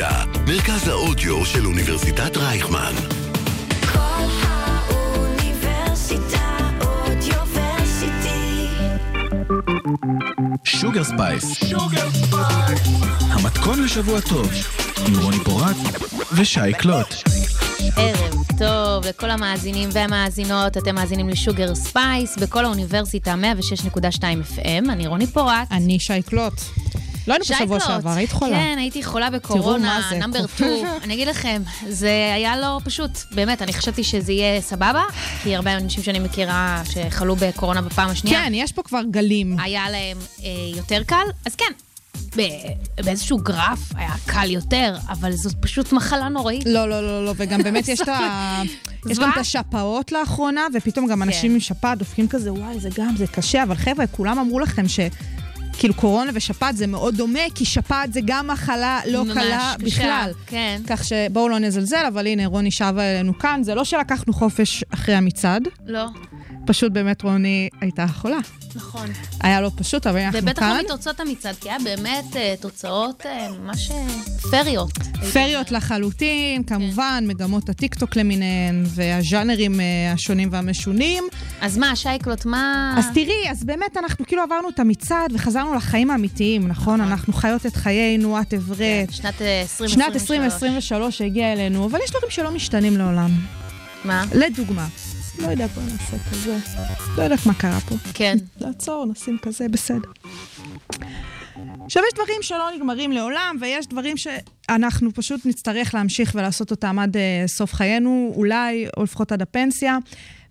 האוניברסיטה, מרכז האודיו של אוניברסיטת רייכמן. קול האוניברסיטה Audioversity. Sugar Spice. המתכון לשבוע טוב, עם רוני פורט ושי קלוט. ערב טוב לכל המאזינים והמאזינות, אתם מאזינים ל-Sugar Spice בקול האוניברסיטה 106.2 FM, אני רוני פורט. אני שי קלוט. לא היינו פה שבוע שייקלוט. שעבר, היית חולה. כן, הייתי חולה בקורונה, נאמבר קורונה. 2. אני אגיד לכם, זה היה לא פשוט. באמת, אני חשבתי שזה יהיה סבבה, כי הרבה אנשים שאני מכירה שחלו בקורונה בפעם השנייה, כן, יש פה כבר גלים. היה להם אה, יותר קל, אז כן. באיזשהו גרף היה קל יותר, אבל זאת פשוט מחלה נוראית. לא, לא, לא, לא, וגם באמת יש את ה... יש גם. את השפעות לאחרונה, ופתאום גם אנשים כן. עם שפעת דופקים כזה, וואי, זה גם, זה קשה, אבל חבר'ה, כולם אמרו לכם ש... כאילו קורונה ושפעת זה מאוד דומה, כי שפעת זה גם מחלה לא קלה קשה, בכלל. כן. כך שבואו לא נזלזל, אבל הנה, רוני שבה אלינו כאן. זה לא שלקחנו חופש אחרי המצעד, לא, פשוט באמת רוני הייתה חולה. נכון. היה לא פשוט, אבל אנחנו ובטח כאן. לא מתוצאות המצעד, כי היה באמת אה, תוצאות אה, ממש אה, פריות. פריות לחלוטין, כמובן, מגמות הטיקטוק למיניהן, והז'אנרים אה, השונים והמשונים. אז מה, שייקלוט, מה... אז תראי, אז באמת אנחנו כאילו עברנו את המצעד וחזרנו לחיים האמיתיים, נכון? אנחנו חיות את חיינו, את עברת. שנת אה, 2023. שנת 2023 הגיעה אלינו, אבל יש דברים שלא משתנים לעולם. מה? לדוגמה, לא יודעת, בוא נעשה כזה. לא יודעת מה קרה פה. כן. לעצור, נשים כזה, בסדר. עכשיו, יש דברים שלא נגמרים לעולם, ויש דברים שאנחנו פשוט נצטרך להמשיך ולעשות אותם עד uh, סוף חיינו, אולי, או לפחות עד הפנסיה.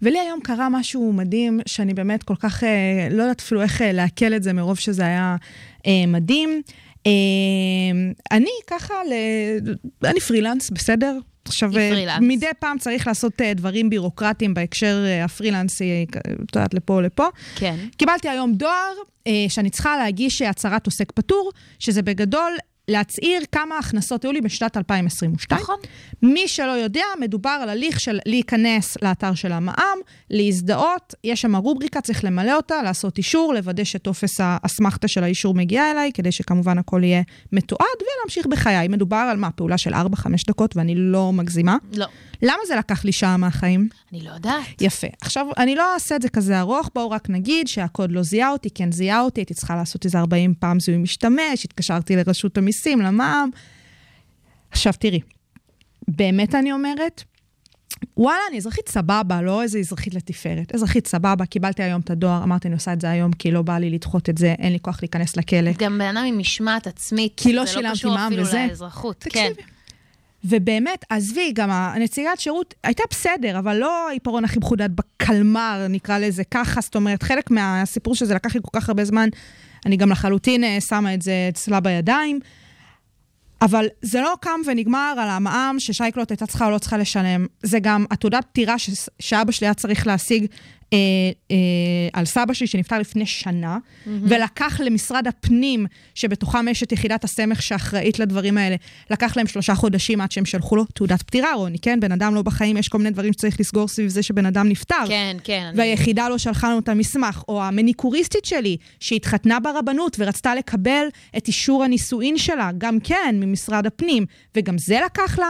ולי היום קרה משהו מדהים, שאני באמת כל כך, uh, לא יודעת אפילו איך uh, לעכל את זה, מרוב שזה היה uh, מדהים. Uh, אני ככה, ל... אני פרילנס, בסדר? עכשיו, פרילנס. מדי פעם צריך לעשות uh, דברים בירוקרטיים בהקשר הפרילנסי, את יודעת, לפה או לפה. כן. קיבלתי היום דואר אה, שאני צריכה להגיש הצהרת עוסק פטור, שזה בגדול להצהיר כמה הכנסות היו לי בשנת 2022. נכון. מי שלא יודע, מדובר על הליך של להיכנס לאתר של המע"מ, להזדהות, יש שם רובריקה, צריך למלא אותה, לעשות אישור, לוודא שטופס האסמכתה של האישור מגיע אליי, כדי שכמובן הכל יהיה מתועד, ולהמשיך בחיי. מדובר על מה, פעולה של 4-5 דקות, ואני לא מגזימה. לא. למה זה לקח לי שעה מהחיים? אני לא יודעת. יפה. עכשיו, אני לא אעשה את זה כזה ארוך, בואו רק נגיד שהקוד לא זיהה אותי, כן זיהה אותי, הייתי צריכה לעשות איזה 40 פעם זיהוי משתמש, התקשרתי לרשות המיסים, למע"מ. עכשיו, תראי, באמת אני אומרת, וואלה, אני אזרחית סבבה, לא איזה אזרחית לתפארת. אזרחית סבבה, קיבלתי היום את הדואר, אמרתי, אני עושה את זה היום, כי לא בא לי לדחות את זה, אין לי כוח להיכנס לכלא. גם בן אדם עם משמעת עצמית. כי לא זה שילמתי קשור מע"מ אפילו. לאזרחות. כן. תקשיבי. ובאמת, עזבי, גם הנציגת שירות הייתה בסדר, אבל לא העיפרון הכי מחודד בקלמר, נקרא לזה ככה. זאת אומרת, חלק מהסיפור שזה לקח לי כל כך הרבה זמן, אני גם לחלוטין אה, שמה את זה אצלה בידיים. אבל זה לא קם ונגמר על המע"מ ששייקלוט הייתה צריכה או לא צריכה לשלם. זה גם התעודת פטירה ש- שאבא שלי היה צריך להשיג אה, אה, על סבא שלי שנפטר לפני שנה, mm-hmm. ולקח למשרד הפנים, שבתוכם יש את יחידת הסמך שאחראית לדברים האלה, לקח להם שלושה חודשים עד שהם שלחו לו תעודת פטירה, רוני, כן? בן אדם לא בחיים, יש כל מיני דברים שצריך לסגור סביב זה שבן אדם נפטר. כן, כן. אני- והיחידה לא שלחה לנו את המסמך, או המניקוריסטית שלי, שהתחתנה ברבנות ורצתה לקבל את אישור הנישואין שלה, גם כן, ממשרד הפנים, וגם זה לקח לה.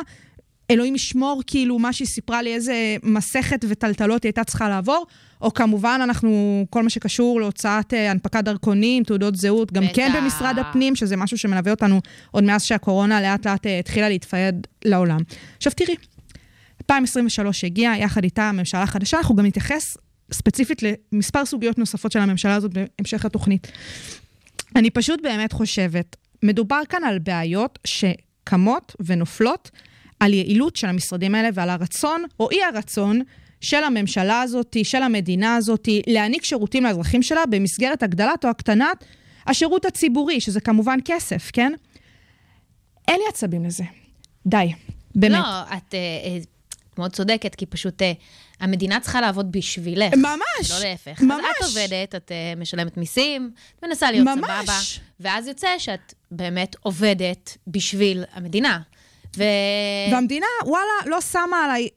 אלוהים ישמור, כאילו, מה שהיא סיפרה לי, איזה מסכת וטלטלות היא הייתה צריכה לעבור, או כמובן, אנחנו, כל מה שקשור להוצאת אה, הנפקת דרכונים, תעודות זהות, גם בטח. כן במשרד הפנים, שזה משהו שמלווה אותנו עוד מאז שהקורונה לאט לאט אה, התחילה להתפייד לעולם. עכשיו תראי, 2023 הגיעה, יחד איתה הממשלה החדשה, אנחנו גם נתייחס ספציפית למספר סוגיות נוספות של הממשלה הזאת בהמשך התוכנית. אני פשוט באמת חושבת, מדובר כאן על בעיות שקמות ונופלות על יעילות של המשרדים האלה ועל הרצון או אי הרצון של הממשלה הזאת, של המדינה הזאת, להעניק שירותים לאזרחים שלה במסגרת הגדלת או הקטנת השירות הציבורי, שזה כמובן כסף, כן? אין לי עצבים לזה. די, באמת. לא, את אה, מאוד צודקת, כי פשוט אה, המדינה צריכה לעבוד בשבילך. ממש, לא להפך. ממש. אז את עובדת, את אה, משלמת מיסים, את מנסה להיות ממש. סבבה, ואז יוצא שאת באמת עובדת בשביל המדינה. ו... והמדינה, וואלה, לא שמה עליי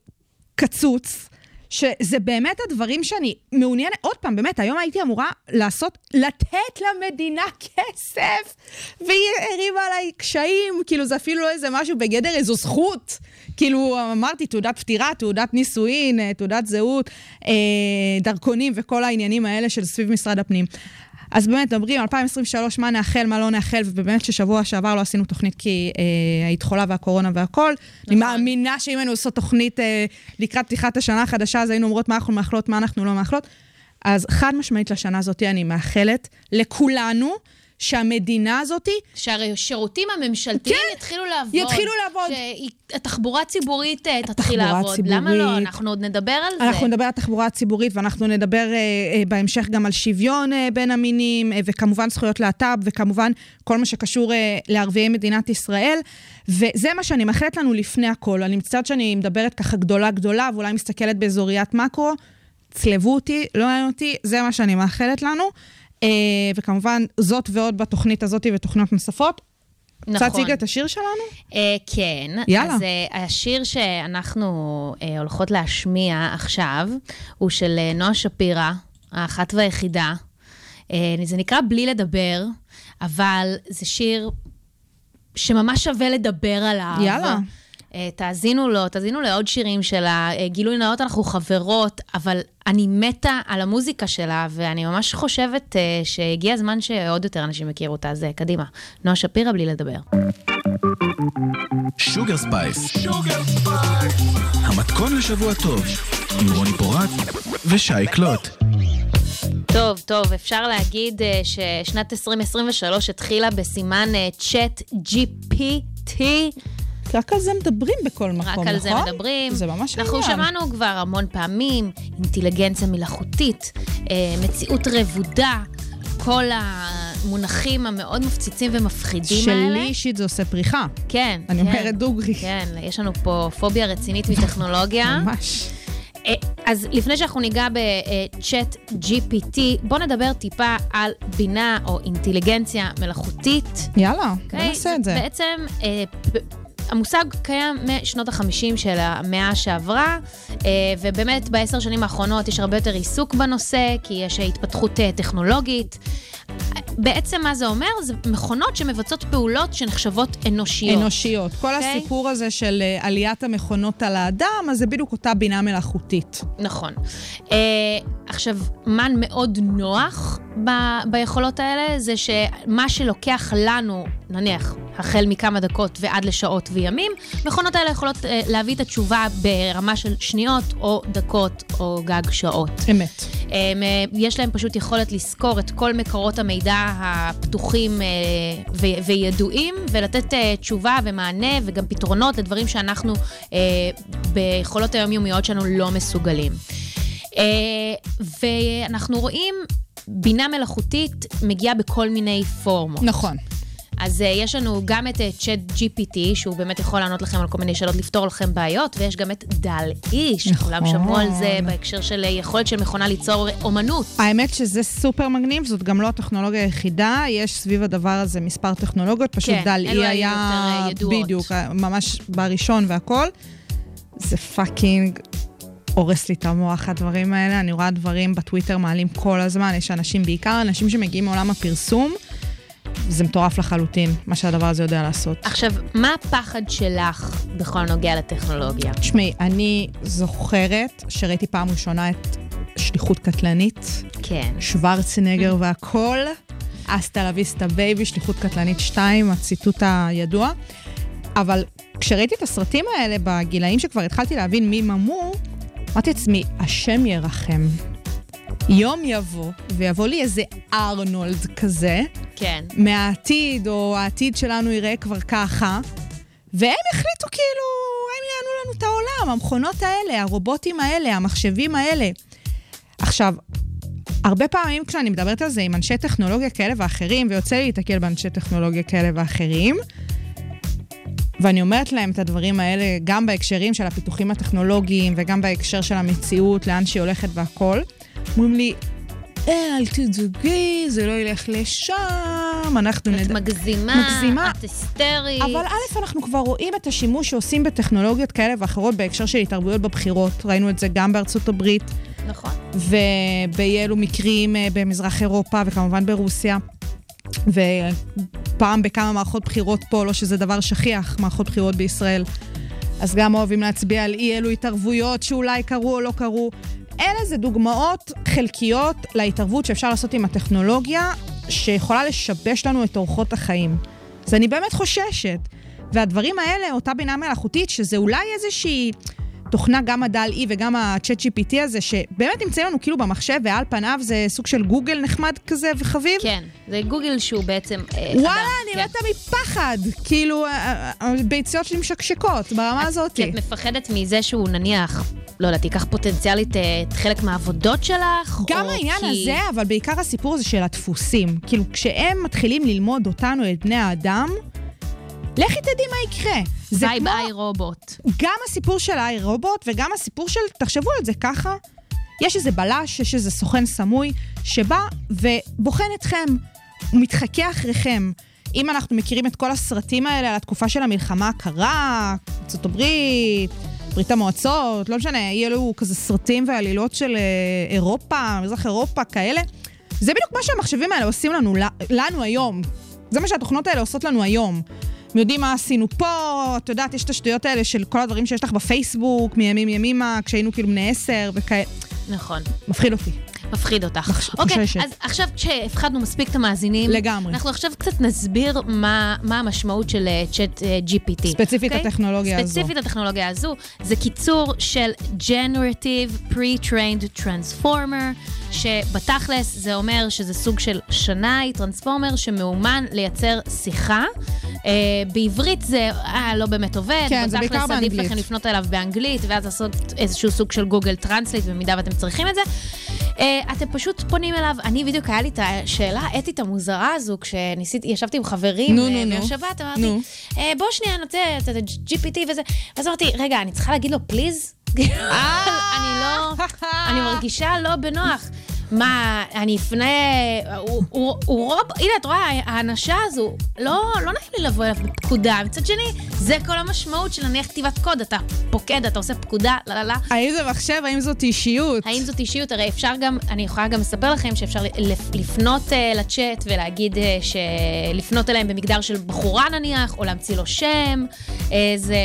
קצוץ, שזה באמת הדברים שאני מעוניינת, עוד פעם, באמת, היום הייתי אמורה לעשות, לתת למדינה כסף, והיא הרימה עליי קשיים, כאילו זה אפילו לא איזה משהו בגדר איזו זכות. כאילו, אמרתי, תעודת פטירה, תעודת נישואין, אה, תעודת זהות, אה, דרכונים וכל העניינים האלה של סביב משרד הפנים. אז באמת, מדברים 2023, מה נאחל, מה לא נאחל, ובאמת ששבוע שעבר לא עשינו תוכנית כי אה, היית חולה והקורונה והכל. נכון. אני מאמינה שאם היינו עושות תוכנית אה, לקראת פתיחת השנה החדשה, אז היינו אומרות מה אנחנו מאחלות, מה אנחנו לא מאחלות. אז חד משמעית לשנה הזאת אני מאחלת לכולנו. שהמדינה הזאת... שהשירותים הממשלתיים כן, יתחילו לעבוד. יתחילו לעבוד. שהתחבורה הציבורית אה, תתחיל לעבוד. ציבורית. למה לא? אנחנו עוד נדבר על אנחנו זה. אנחנו נדבר על תחבורה ציבורית, ואנחנו נדבר אה, אה, בהמשך גם על שוויון אה, בין המינים, אה, וכמובן זכויות להט"ב, וכמובן כל מה שקשור אה, לערביי מדינת ישראל. וזה מה שאני מאחלת לנו לפני הכל. אני מצטערת שאני מדברת ככה גדולה גדולה, ואולי מסתכלת באזוריית מקרו. צלבו אותי, לא מעניין אותי, זה מה שאני מאחלת לנו. אה, וכמובן, זאת ועוד בתוכנית הזאת ותוכניות נוספות. נכון. רוצה להציג את השיר שלנו? אה, כן. יאללה. אז אה, השיר שאנחנו אה, הולכות להשמיע עכשיו, הוא של אה, נועה שפירא, האחת והיחידה. אה, זה נקרא בלי לדבר, אבל זה שיר שממש שווה לדבר עליו. יאללה. אה, תאזינו לו, תאזינו לעוד שירים שלה. גילוי נאות, אנחנו חברות, אבל אני מתה על המוזיקה שלה, ואני ממש חושבת אה, שהגיע הזמן שעוד יותר אנשים יכירו אותה, אז קדימה. נועה שפירא בלי לדבר. Sugar Spice. המתכון לשבוע טוב, עם רוני פורט ושי קלוט. טוב, טוב, אפשר להגיד ששנת 2023 התחילה בסימן ChatGPT. רק על זה מדברים בכל מקום, נכון? רק על זה נכון? מדברים. זה ממש אנחנו עניין. שמענו כבר המון פעמים, אינטליגנציה מלאכותית, אה, מציאות רבודה. כל המונחים המאוד מפציצים ומפחידים שלי האלה. שלי אישית זה עושה פריחה. כן, אני כן. אומרת דוגרי. כן, יש לנו פה פוביה רצינית מטכנולוגיה. ממש. אה, אז לפני שאנחנו ניגע בצ'אט GPT, בואו נדבר טיפה על בינה או אינטליגנציה מלאכותית. יאללה, בוא אוקיי? נעשה את זה. בעצם אה, המושג קיים משנות החמישים של המאה שעברה, אה, ובאמת בעשר שנים האחרונות יש הרבה יותר עיסוק בנושא, כי יש התפתחות אה, טכנולוגית. בעצם מה זה אומר? זה מכונות שמבצעות פעולות שנחשבות אנושיות. אנושיות. כל okay. אוקיי? הסיפור הזה של אה, עליית המכונות על האדם, אז זה בדיוק אותה בינה מלאכותית. נכון. עכשיו, מה מאוד נוח ב- ביכולות האלה, זה שמה שלוקח לנו, נניח, החל מכמה דקות ועד לשעות וימים, מכונות האלה יכולות uh, להביא את התשובה ברמה של שניות או דקות או גג שעות. אמת. Uh, יש להם פשוט יכולת לזכור את כל מקורות המידע הפתוחים uh, ו- וידועים, ולתת uh, תשובה ומענה וגם פתרונות לדברים שאנחנו uh, ביכולות היומיומיות שלנו לא מסוגלים. Uh, ואנחנו רואים בינה מלאכותית מגיעה בכל מיני פורמות. נכון. אז אה, יש לנו גם את Chat אה, GPT, שהוא באמת יכול לענות לכם על כל מיני שאלות, לפתור לכם בעיות, ויש גם את DALL-E ש, נכון. כולם שמעו על זה בהקשר של יכולת של מכונה ליצור אומנות. האמת שזה סופר מגניב, זאת גם לא הטכנולוגיה היחידה, יש סביב הדבר הזה מספר טכנולוגיות, פשוט כן, DALL-E היה... בדיוק, ממש בראשון והכל. זה fucking הורס לי את המוח, הדברים האלה. אני רואה דברים בטוויטר מעלים כל הזמן, יש אנשים, בעיקר אנשים שמגיעים מעולם הפרסום. זה מטורף לחלוטין, מה שהדבר הזה יודע לעשות. עכשיו, מה הפחד שלך בכל נוגע לטכנולוגיה? תשמעי, אני זוכרת שראיתי פעם ראשונה את שליחות קטלנית. כן. שוורצנגר והכל. Hasta la vista baby, שליחות קטלנית 2, הציטוט הידוע. אבל כשראיתי את הסרטים האלה בגילאים שכבר התחלתי להבין מי ומה, אמרתי לעצמי, השם ירחם. יום יבוא, ויבוא לי איזה ארנולד כזה, כן. מהעתיד, או העתיד שלנו יראה כבר ככה, והם החליטו כאילו, הם יענו לנו את העולם, המכונות האלה, הרובוטים האלה, המחשבים האלה. עכשיו, הרבה פעמים כשאני מדברת על זה עם אנשי טכנולוגיה כאלה ואחרים, ויוצא לי להתקל באנשי טכנולוגיה כאלה ואחרים, ואני אומרת להם את הדברים האלה גם בהקשרים של הפיתוחים הטכנולוגיים וגם בהקשר של המציאות, לאן שהיא הולכת והכול. אומרים לי, אה, אל תדאגי, זה לא ילך לשם, אנחנו את נדע... מגזימה, מגזימה. את היסטרית. אבל א', אנחנו כבר רואים את השימוש שעושים בטכנולוגיות כאלה ואחרות בהקשר של התערבויות בבחירות. ראינו את זה גם בארצות הברית, נכון. ובאי אלו מקרים אה, במזרח אירופה וכמובן ברוסיה. ופעם בכמה מערכות בחירות פה, לא שזה דבר שכיח, מערכות בחירות בישראל. אז גם אוהבים להצביע על אי אלו התערבויות שאולי קרו או לא קרו. אלה זה דוגמאות חלקיות להתערבות שאפשר לעשות עם הטכנולוגיה, שיכולה לשבש לנו את אורחות החיים. אז אני באמת חוששת. והדברים האלה, אותה בינה מלאכותית, שזה אולי איזושהי תוכנה, גם הדל-E וגם ה-chat GPT הזה, שבאמת נמצאים לנו כאילו במחשב, ועל פניו זה סוג של גוגל נחמד כזה וחביב. כן, זה גוגל שהוא בעצם... אה, וואלה, חדש, אני כן. מתה מפחד. כאילו, ה- ה- הביציות שלי משקשקות ברמה הזאת. כי את מפחדת מזה שהוא נניח, לא יודעת, ייקח פוטנציאלית אה, את חלק מהעבודות שלך? גם העניין כי... הזה, אבל בעיקר הסיפור הזה של הדפוסים. כאילו, כשהם מתחילים ללמוד אותנו, את בני האדם, לכי תדעי מה יקרה. זה וייב כמו I, Robot. גם הסיפור של ה I, Robot וגם הסיפור של, תחשבו על זה ככה, יש איזה בלש, יש איזה סוכן סמוי, שבא ובוחן אתכם, הוא מתחקה אחריכם. אם אנחנו מכירים את כל הסרטים האלה על התקופה של המלחמה הקרה, ארצות הברית, ברית המועצות, לא משנה, יהיו אלו כזה סרטים ועלילות של אה, אירופה, מזרח אירופה, כאלה. זה בדיוק מה שהמחשבים האלה עושים לנו, לנו היום. זה מה שהתוכנות האלה עושות לנו היום. הם יודעים מה עשינו פה, את יודעת, יש את השטויות האלה של כל הדברים שיש לך בפייסבוק, מימים ימימה, כשהיינו כאילו בני עשר וכאלה. נכון. מפחיד אותי. מפחיד אותך. מחש- אוקיי, חוששת. אז עכשיו כשהפחדנו מספיק את המאזינים, לגמרי. אנחנו עכשיו קצת נסביר מה, מה המשמעות של Chat GPT. ספציפית אוקיי? הטכנולוגיה הזו. ספציפית הטכנולוגיה הזו. זה קיצור של Generative Pre-Trained Transformer, שבתכלס זה אומר שזה סוג של שנאי, transformer, שמאומן לייצר שיחה. אה, בעברית זה אה, לא באמת עובד. כן, זה בעיקר בתכלס עדיף באנגלית. לכם לפנות אליו באנגלית, ואז לעשות איזשהו סוג של Google Translate, במידה ואתם צריכים את זה. אה, אתם פשוט פונים אליו, אני בדיוק, היה לי את השאלה האתית המוזרה הזו, כשניסיתי, ישבתי עם חברים נו, אה, נו, נו. ביום שבת, אמרתי, נו. אה, בוא שנייה, רוצה את ה-GPT וזה, ואז אמרתי, רגע, אני צריכה להגיד לו פליז? אני לא, אני מרגישה לא בנוח. מה, אני אפנה, הוא, הוא, הוא רוב, הנה, את רואה, האנשה הזו, לא, לא נעים לי לבוא אליו בפקודה. מצד שני, זה כל המשמעות של נניח כתיבת קוד, אתה פוקד, אתה עושה פקודה, לא, לא, לא. האם זה מחשב, האם זאת אישיות? האם זאת אישיות? הרי אפשר גם, אני יכולה גם לספר לכם שאפשר לפ- לפנות uh, לצ'אט ולהגיד uh, שלפנות אליהם במגדר של בחורה נניח, או להמציא לו שם. Uh, זה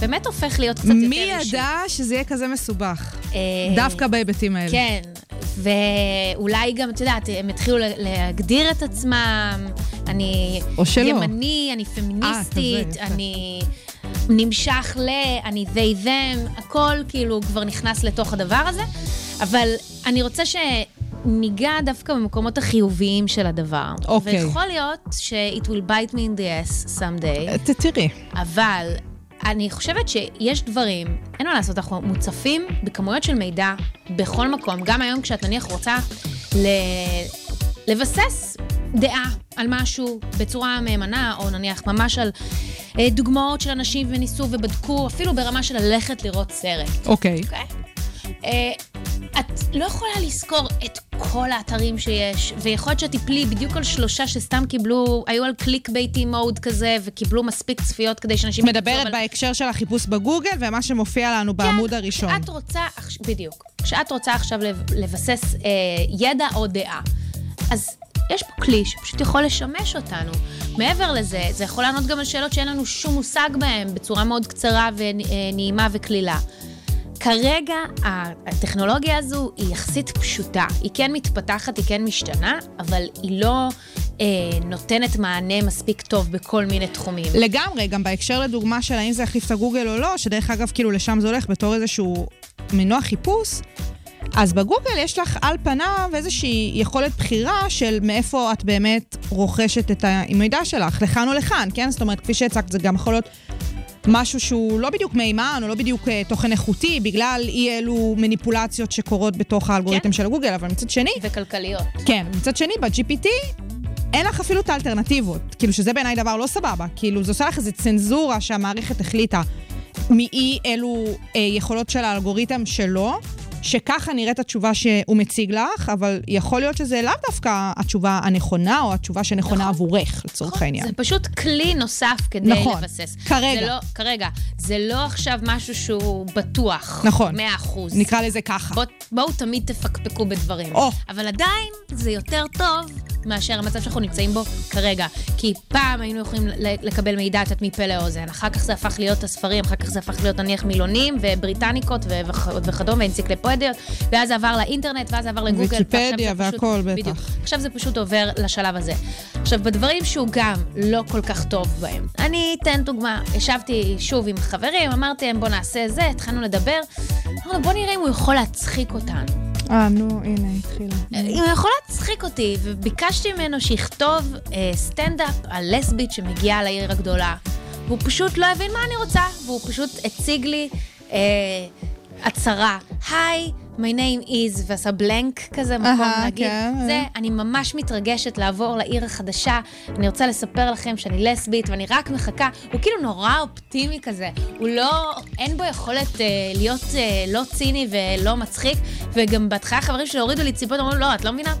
באמת הופך להיות קצת יותר מי אישי. ידע שזה יהיה כזה מסובך? אה, דווקא בהיבטים האלה. כן, ואולי גם, את יודעת, הם התחילו להגדיר את עצמם, אני או שלא. ימני, אני פמיניסטית, כזה, יפה. אני נמשך ל, אני they them, הכל כאילו כבר נכנס לתוך הדבר הזה, אבל אני רוצה שניגע דווקא במקומות החיוביים של הדבר. אוקיי. ויכול להיות ש-it will bite me in the ass someday. ת- תראי. אבל אני חושבת שיש דברים, אין מה לעשות, אנחנו מוצפים בכמויות של מידע בכל מקום. גם היום כשאת נניח רוצה ל... לבסס דעה על משהו בצורה מהימנה, או נניח ממש על אה, דוגמאות של אנשים וניסו ובדקו, אפילו ברמה של ללכת לראות סרט. אוקיי. אוקיי? אה, את לא יכולה לזכור את כל האתרים שיש, ויכול להיות שאת תיפלי בדיוק על שלושה שסתם קיבלו, היו על קליק בייטי מוד כזה, וקיבלו מספיק צפיות כדי שאנשים... מדברת אבל- בהקשר של החיפוש בגוגל ומה שמופיע לנו בעמוד הראשון. כשאת רוצה, בדיוק, כשאת רוצה עכשיו לב- לבסס אה, ידע או דעה, אז יש פה כלי שפשוט יכול לשמש אותנו. מעבר לזה, זה יכול לענות גם על שאלות שאין לנו שום מושג בהן, בצורה מאוד קצרה ונעימה וקלילה. כרגע הטכנולוגיה הזו היא יחסית פשוטה. היא כן מתפתחת, היא כן משתנה, אבל היא לא אה, נותנת מענה מספיק טוב בכל מיני תחומים. לגמרי, גם בהקשר לדוגמה של האם זה יחליף את הגוגל או לא, שדרך אגב, כאילו לשם זה הולך בתור איזשהו מנוע חיפוש, אז בגוגל יש לך על פניו איזושהי יכולת בחירה של מאיפה את באמת רוכשת את המידע שלך, לכאן או לכאן, כן? זאת אומרת, כפי שהצגת, זה גם יכול להיות משהו שהוא לא בדיוק מהימן, או לא בדיוק אה, תוכן איכותי, בגלל אי אלו מניפולציות שקורות בתוך האלגוריתם כן. של גוגל, אבל מצד שני, וכלכליות. כן, מצד שני, ב-GPT אין לך אפילו את האלטרנטיבות. כאילו, שזה בעיניי דבר לא סבבה. כאילו, זה עושה לך איזו צנזורה שהמערכת החליטה מאי אלו אה, יכולות של האלגוריתם שלו, שככה נראית התשובה שהוא מציג לך, אבל יכול להיות שזה לאו דווקא התשובה הנכונה, או התשובה שנכונה נכון. עבורך, לצורך נכון, העניין. זה פשוט כלי נוסף כדי נכון, לבסס. כרגע. זה לא, כרגע. זה לא עכשיו משהו שהוא בטוח. נכון. 100 אחוז. נקרא לזה ככה. בוא, בואו תמיד תפקפקו בדברים. או. אבל עדיין זה יותר טוב מאשר המצב שאנחנו נמצאים בו כרגע. כי פעם היינו יכולים לקבל מידע, את יודעת, מפה לאוזן. אחר כך זה הפך להיות הספרים, אחר כך זה הפך להיות נניח מילונים ובריטניקות ו- וכ- אנציקלופדיות, ואז זה עבר לאינטרנט, ואז זה עבר לגוגל. ויקיפדיה והכל, בטח. בדיוק. עכשיו זה פשוט עובר לשלב הזה. עכשיו, בדברים שהוא גם לא כל כך טוב בהם. אני אתן דוגמה. ישבתי שוב עם חברים, אמרתי להם, בוא נעשה זה, התחלנו לדבר. אמרנו, בוא נראה אם הוא יכול להצחיק אותנו. אה, נו, הנה, התחילה. אם הוא יכול להצחיק אותי, וביקשתי ממנו שיכתוב אה, סטנדאפ על לסבית שמגיעה לעיר הגדולה. והוא פשוט לא הבין מה אני רוצה, והוא פשוט הציג לי אה, הצהרה. היי, my name is, ועשה בלנק כזה, מקום אהה, להגיד. כן. זה, אני ממש מתרגשת לעבור לעיר החדשה, אני רוצה לספר לכם שאני לסבית, ואני רק מחכה. הוא כאילו נורא אופטימי כזה. הוא לא, אין בו יכולת אה, להיות אה, לא ציני ולא מצחיק, וגם בהתחלה חברים שלי הורידו לי ציפות, אמרו, לא, את לא מבינה,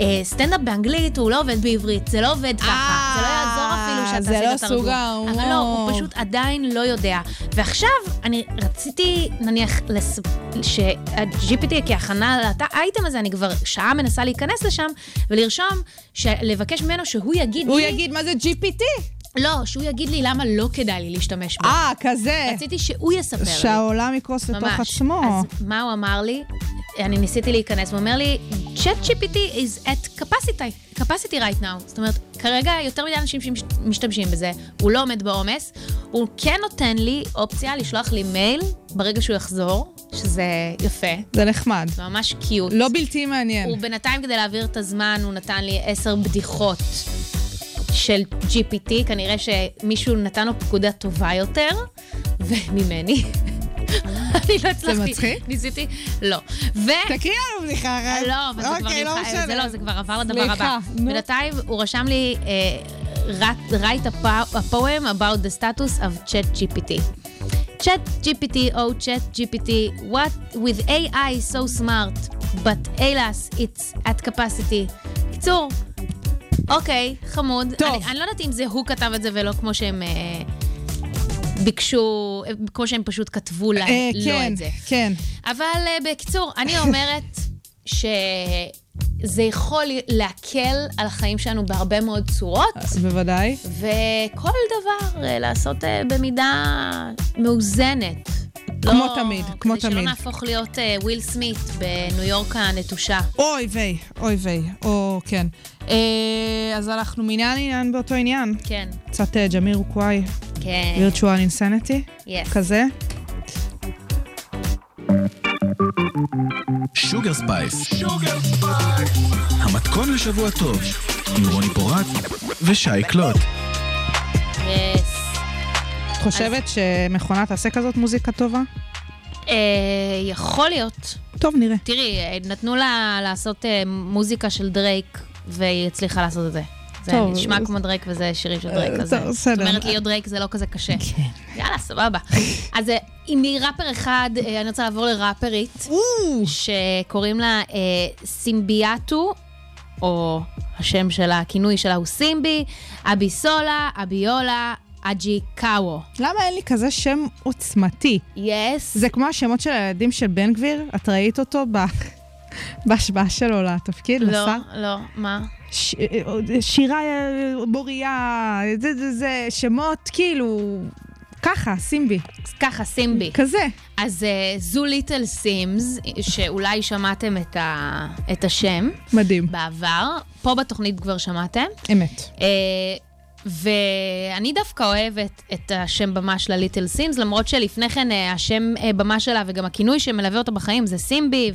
אה, סטנדאפ באנגלית הוא לא עובד בעברית, זה לא עובד ככה, זה לא יעזור אפילו שאתה זה עשית לא תרגום. סוג ההומור. אבל לא, הוא פשוט עדיין לא יודע. ועכשיו, אני רציתי, נניח, לס... שה-GPT כהכנה לאייטם הזה, אני כבר שעה מנסה להיכנס לשם ולרשום. לבקש ממנו שהוא יגיד הוא לי... יגיד מה זה GPT. לא, שהוא יגיד לי למה לא כדאי לי להשתמש בו. אה, כזה. רציתי שהוא יספר לי. שהעולם יקרוס לתוך. עצמו. אז מה הוא אמר לי? אני ניסיתי להיכנס, הוא אומר לי, Chat GPT is at capacity, capacity right now. זאת אומרת, כרגע יותר מדי אנשים שמשתמשים בזה, הוא לא עומד בעומס, הוא כן נותן לי אופציה לשלוח לי מייל ברגע שהוא יחזור, שזה יפה, זה נחמד. זה ממש קיוט. לא בלתי מעניין. הוא בינתיים, כדי להעביר את הזמן, הוא נתן לי עשר בדיחות של GPT, כנראה שמישהו נתן לו פקודה טובה יותר, וממני. אני לא הצלחתי. מצחיק? ניסיתי, לא. ו... תקריא לנו בדיחה אחת. לא, אבל זה כבר אוקיי, לא נמחק. זה לא, זה כבר עבר לדבר הבא. בינתיים הוא רשם לי, אה, write- a po- a poem about the status of chat GPT. chat GPT, oh chat GPT, what with AI so smart, but alas, it's at capacity. קיצור, אוקיי, חמוד. טוב. אני, אני לא יודעת אם זה הוא כתב את זה ולא כמו שהם... אה, ביקשו, כמו שהם פשוט כתבו להם, אה, לא כן, את זה. כן. אבל אה, בקיצור, אני אומרת שזה יכול להקל על החיים שלנו בהרבה מאוד צורות, בוודאי. וכל דבר אה, לעשות אה, במידה מאוזנת. כמו תמיד, כמו כדי שלא תמיד. נהפוך להיות אה, וויל סמית בניו יורק הנטושה. אוי ויי, אוי ויי, או כן. אה, אז אנחנו מעניין לעניין באותו עניין. כן, קצת אה, ג'מיר ווקוואי, כן, Virtual Insanity, yes. כזה. שוגר ספייס. המתכון לשבוע טוב, עם רוני פורט ושי קלוט. yes. את חושבת שמכונה תעשה כזאת מוזיקה טובה? אה, יכול להיות. טוב, נראה. תראי, נתנו לה לעשות אה, מוזיקה של דרייק, והיא הצליחה לעשות את זה. זה טוב, נשמע אז- כמו דרייק וזה שירים של דרייק, אה, אז טוב, זאת. אומרת, להיות דרייק זה לא כזה קשה. יאללה, סבבה. אז אה, אם מראפר אחד, אה, אני רוצה לעבור לראפרית, שקוראים לה אה, סימביאטו, או השם שלה, הכינוי שלה הוא סימבי, אביסולה, אביולה, אג'יקאוו. למה אין לי כזה שם עוצמתי? yes. זה כמו השמות של הילדים של בן גביר, את ראית אותו ב... בהשבעה שלו לתפקיד, לא, לשר? לא, מה? ש... שירה מוריה, זה, זה, זה, שמות כאילו, ככה, סימבי, ככה, סימבי. כזה. אז אה, זו ליטל סימס, שאולי שמעתם את, ה, את השם מדהים, בעבר, פה בתוכנית כבר שמעתם. אמת. אה, ואני דווקא אוהבת את השם במה שלה ליטל סימס, למרות שלפני כן אה, השם אה, במה שלה וגם הכינוי שמלווה אותה בחיים זה סימבי,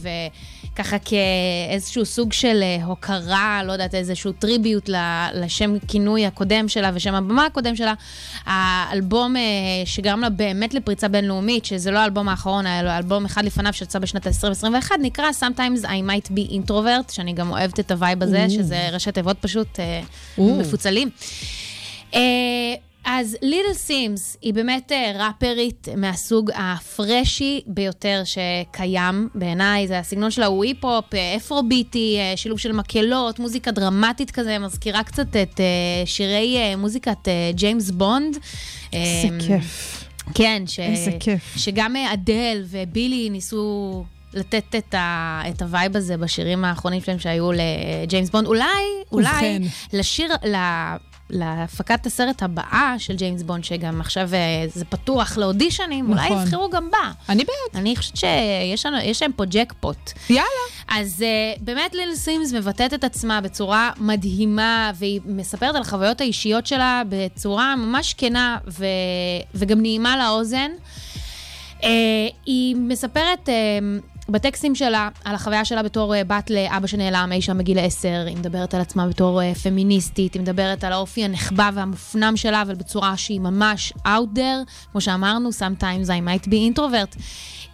וככה כאיזשהו סוג של אה, הוקרה, לא יודעת, איזשהו tribute לשם כינוי הקודם שלה ושם הבמה הקודם שלה. האלבום שגרם לה באמת לפריצה בינלאומית, שזה לא האלבום האחרון, לו אלבום אחד לפניו שיצא בשנת 2021, נקרא Sometimes I might be introvert, שאני גם אוהבת את הווייב הזה, שזה ראשי תיבות פשוט. מפוצלים. אה, אז ליטל סימס היא באמת אה, ראפרית מהסוג ה freshy ביותר שקיים בעיניי. זה הסגנון שלה הוא היפ-הופ, אה, Afrobeat, אה, שילוב של מקהלות, מוזיקה דרמטית כזה, מזכירה קצת את שירי מוזיקת ג'יימס בונד. איזה כיף. כן, ש... איזה כיף. שגם אדל ובילי ניסו לתת את, ה, את הווייב הזה בשירים האחרונים שלהם שהיו לג'יימס בונד. אולי, אולי, לשיר, להפקת הסרט הבאה של ג'יימס בונד, שגם עכשיו אה, זה פתוח לאודישנים, נכון. אולי יבחרו גם בה. אני בעד. אני חושבת שיש להם פה ג'קפוט. יאללה. אז אה, באמת ליטל סימס מבטאת את עצמה בצורה מדהימה, והיא מספרת על החוויות האישיות שלה בצורה ממש כנה ו... וגם נעימה לאוזן. Uh, היא מספרת... Uh, בטקסטים שלה, על החוויה שלה בתור אה, בת לאבא שנעלם אי שם בגיל עשר, היא מדברת על עצמה בתור אה, פמיניסטית, היא מדברת על האופי הנחבא והמופנם שלה, אבל בצורה שהיא ממש out there, כמו שאמרנו, sometimes I might be introvert.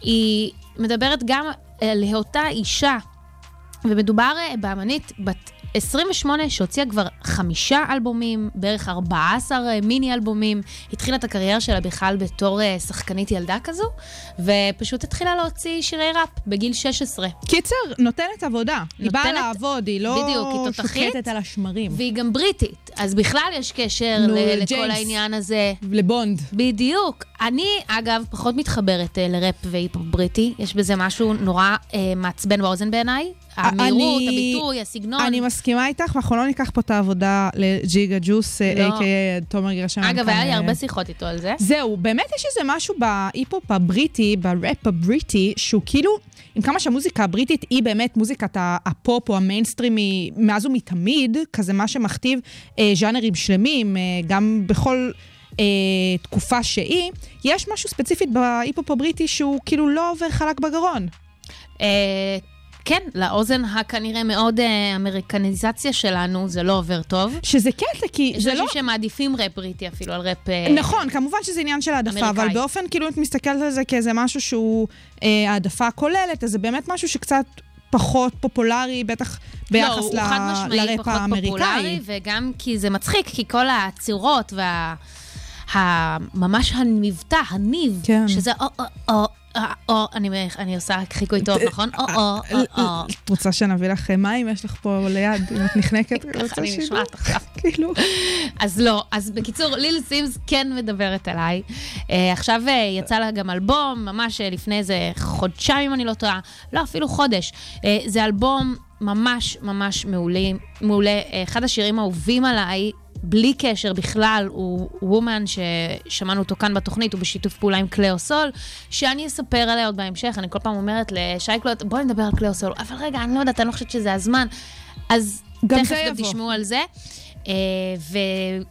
היא מדברת גם על היותה אישה, ומדובר אה, באמנית בת 28 שהוציאה כבר חמישה אלבומים, בערך 14 אה, מיני אלבומים. התחילה את הקריירה שלה בכלל בתור אה, שחקנית ילדה כזו, ופשוט התחילה להוציא שירי ראפ בגיל 16. קיצר, נותנת עבודה. נותנת, היא באה לעבוד, היא לא בדיוק, היא שוקטת על השמרים. והיא גם בריטית, אז בכלל יש קשר נו, ל- לכל העניין הזה. לבונד. בדיוק. אני, אגב, פחות מתחברת אה, לראפ והיפ-הופ בריטי. יש בזה משהו נורא אה, מעצבן באוזן בעיניי. המהירות, אני, הביטוי, הסגנון. אני מסכימה איתך, ואנחנו לא ניקח פה את העבודה לג'יגה ג'וס, לא. a.k.a. תומר גרשם. אגב, היה לי הרבה שיחות איתו על זה. זהו, באמת יש איזה משהו בהיפ-הופ הבריטי, בראפ הבריטי, שהוא כאילו... עם כמה שהמוזיקה הבריטית היא באמת מוזיקת הפופ או המיינסטרימי מאז ומתמיד, כזה מה שמכתיב אה, ז'אנרים שלמים, אה, גם בכל אה, תקופה שהיא, יש משהו ספציפית בהיפ-הופ הבריטי שהוא כאילו לא עובר חלק בגרון. אה, כן, לאוזן הכנראה מאוד אה, אמריקניזציה שלנו, זה לא עובר טוב. שזה קטע, כי זה לא... יש אנשים שמעדיפים ראפ בריטי אפילו על ראפ אה, נכון, כמובן שזה עניין של העדפה, אבל באופן כאילו את מסתכלת על זה כאיזה משהו שהוא אה, העדפה כוללת, אז זה באמת משהו שקצת... פחות פופולרי, בטח ביחס לא, ל... לראפ האמריקאי. פופולרי, וגם כי זה מצחיק, כי כל הצורות וה... ממש המבטא, הניב, כן. שזה או, או, או, אני עושה חיקוי טוב, נכון? או, או, או, או. את רוצה שנביא לך מים? יש לך פה ליד, אם את נחנקת. ככה אני נשמעת עכשיו. כאילו. אז לא, אז בקיצור, ליל סימס כן מדברת עליי. עכשיו יצא לה גם אלבום, ממש לפני איזה חודשיים, אם אני לא טועה. לא, אפילו חודש. זה אלבום ממש ממש מעולה. אחד השירים האהובים עליי בלי קשר בכלל, הוא וומן ששמענו אותו כאן בתוכנית, הוא בשיתוף פעולה עם קליאו סול, שאני אספר עליה עוד בהמשך. אני כל פעם אומרת לשייקלוט, בואי נדבר על קליאו סול, אבל רגע, אני לא יודעת, אני לא חושבת שזה הזמן. אז תכף גם תשמעו על זה. Uh,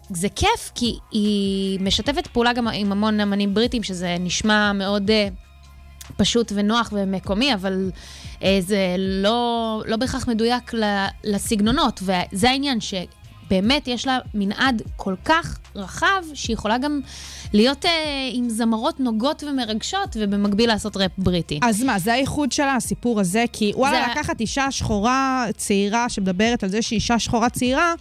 וזה כיף, כי היא משתפת פעולה גם עם המון אמנים בריטים, שזה נשמע מאוד uh, פשוט ונוח ומקומי, אבל uh, זה לא, לא בהכרח מדויק לסגנונות, וזה העניין, ש... באמת יש לה מנעד כל כך רחב, שהיא יכולה גם להיות אה, עם זמרות נוגות ומרגשות, ובמקביל לעשות ראפ בריטי. אז מה, זה הייחוד שלה, הסיפור הזה? כי וואלה, זה... לקחת אישה שחורה צעירה שמדברת על זה שהיא אישה שחורה צעירה,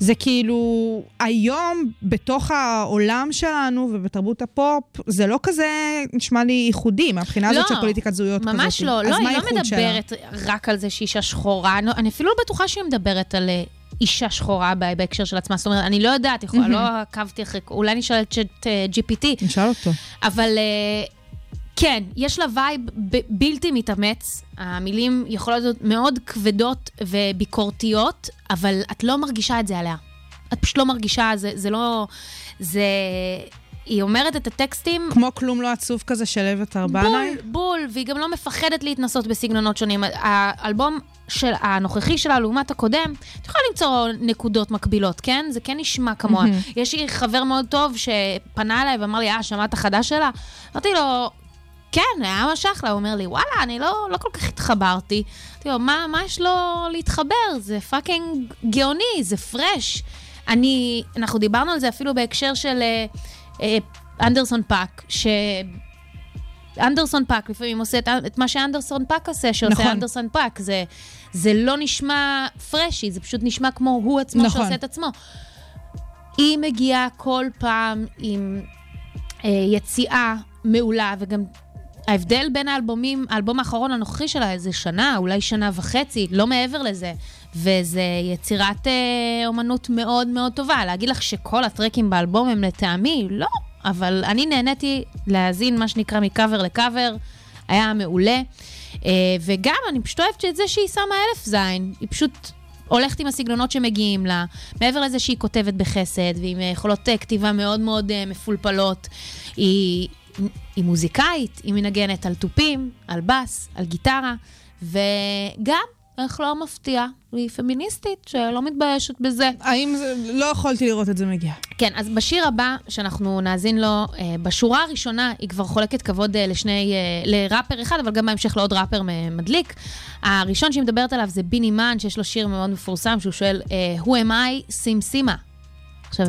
זה כאילו, היום, בתוך העולם שלנו ובתרבות הפופ, זה לא כזה נשמע לי ייחודי, מהבחינה לא, הזאת של פוליטיקת זהויות כזאת. ממש לא, לא, היא לא מדברת שלה? רק על זה שהיא אישה שחורה, אני אפילו לא בטוחה שהיא מדברת על אה, אישה שחורה בהקשר של עצמה. זאת אומרת, אני לא יודעת, יכולה, לא עקבתי אחרי, אולי נשאל את GPT. נשאל אותו. אבל אה, כן, יש לה וייב בלתי מתאמץ. המילים יכולות להיות מאוד כבדות וביקורתיות, אבל את לא מרגישה את זה עליה. את פשוט לא מרגישה, זה, זה לא... זה... היא אומרת את הטקסטים... כמו כלום לא עצוב כזה של אבט ארבנאי? בול, בול, והיא גם לא מפחדת להתנסות בסגנונות שונים. האלבום של הנוכחי שלה לעומת הקודם, את יכולה למצוא נקודות מקבילות, כן? זה כן נשמע כמוה. Mm-hmm. יש לי חבר מאוד טוב שפנה אליי ואמר לי, אה, שמעת חדש שלה? אמרתי לו, כן, היה משך לה, הוא אומר לי, וואלה, אני לא, לא כל כך התחברתי. אמרתי לו, מה, מה יש לו להתחבר? זה fucking גאוני, זה fresh. אני, אנחנו דיברנו על זה אפילו בהקשר של אה, אנדרסון פאק, ש... אנדרסון פאק לפעמים עושה את, את מה שאנדרסון פאק עושה, שעושה נכון. אנדרסון פאק. זה, זה לא נשמע פרשי, זה פשוט נשמע כמו הוא עצמו נכון. שעושה את עצמו. היא מגיעה כל פעם עם אה, יציאה מעולה, וגם ההבדל בין האלבומים, האלבום האחרון הנוכחי שלה זה שנה, אולי שנה וחצי, לא מעבר לזה. וזה יצירת אה, אומנות מאוד מאוד טובה. להגיד לך שכל הטרקים באלבום הם לטעמי? לא. אבל אני נהניתי להאזין, מה שנקרא, מקאבר לקאבר, היה מעולה. אה, וגם, אני פשוט אוהבת את זה שהיא שמה אלף זין. היא פשוט הולכת עם הסגנונות שמגיעים לה. מעבר לזה שהיא כותבת בחסד, ועם יכולות אה, כתיבה מאוד מאוד אה, מפולפלות, היא, היא מוזיקאית, היא מנגנת על תופים, על בס, על גיטרה, וגם איך לא מפתיע, היא פמיניסטית שלא מתביישת בזה. האם זה... לא יכולתי לראות את זה מגיע. כן, אז בשיר הבא, שאנחנו נאזין לו, אה, בשורה הראשונה היא כבר חולקת כבוד אה, לשני, אה, לראפר אחד, אבל גם בהמשך לעוד ראפר מדליק. הראשון שהיא מדברת עליו זה ביני מן, שיש לו שיר מאוד מפורסם, שהוא שואל, Who am I? סימסימה. עכשיו,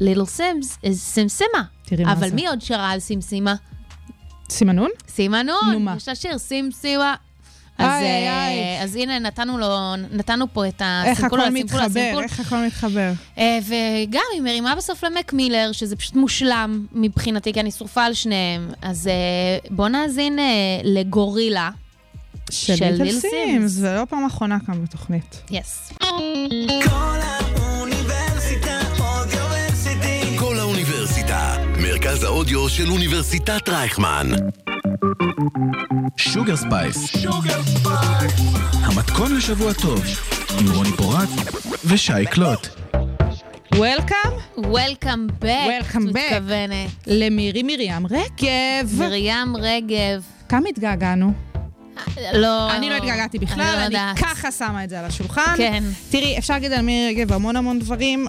ליטל סימס is סימסימה. תראי מה אבל זה. מי עוד שרה על סימסימה? סימנון? סימנון. נו, מה? יש לה שיר, סימסימה. אז, איי, איי, אה, איי. אז הנה, נתנו לו, נתנו פה את איך הסימפול על הכל הסימפול על מתחבר, הסימפול. איך הכל מתחבר. אה, וגם היא מרימה בסוף למק מילר, שזה פשוט מושלם מבחינתי, כי אני שרופה על שניהם. אז אה, בוא נאזין אה, לגורילה. של של ליטל ליל סימס, סימס. זה לא פעם אחרונה כאן בתוכנית. Yes. קול האוניברסיטה אודיוורסיטי. קול האוניברסיטה, מרכז האודיו של אוניברסיטת רייכמן. שוגר ספייס. המתכון לשבוע טוב, עם רוני פורט ושי קלוט. Welcome Welcome back. Welcome את back. מתכוונת. למירי מרים רגב. מרים רגב. כמה התגעגענו? לא... אני לא התגעגעתי אני בכלל, לא אני. ככה שמה את זה על השולחן. כן. תראי, אפשר להגיד על מירי רגב המון המון דברים.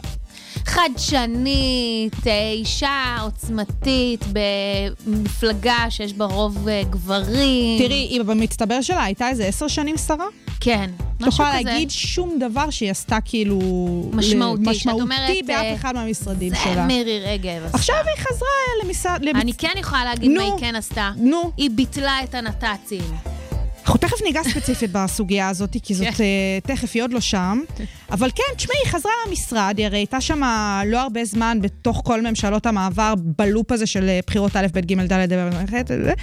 חדשנית, אה, אישה עוצמתית, במפלגה שיש בה רוב אה, גברים. תראי, היא במצטבר שלה הייתה איזה עשר שנים שרה. כן, משהו כזה. להגיד שום דבר שהיא עשתה כאילו... משמעותי, שאת אומרת, משמעותי באף אה, אחד מהמשרדים זה שלה. מירי רגב. עשתה. עכשיו היא חזרה למשרד... למצ- אני כן יכולה להגיד מה נו. היא כן עשתה. נו. היא ביטלה את הנת"צים. אנחנו תכף ניגע ספציפית בסוגיה הזאת, כי זאת כן. אה, תכף, היא עוד לא שם. אבל כן, תשמעי, היא חזרה למשרד, היא הרי הייתה שם לא הרבה זמן בתוך כל ממשלות המעבר, בלופ הזה של אה, בחירות א', ב', ג', ד', ד',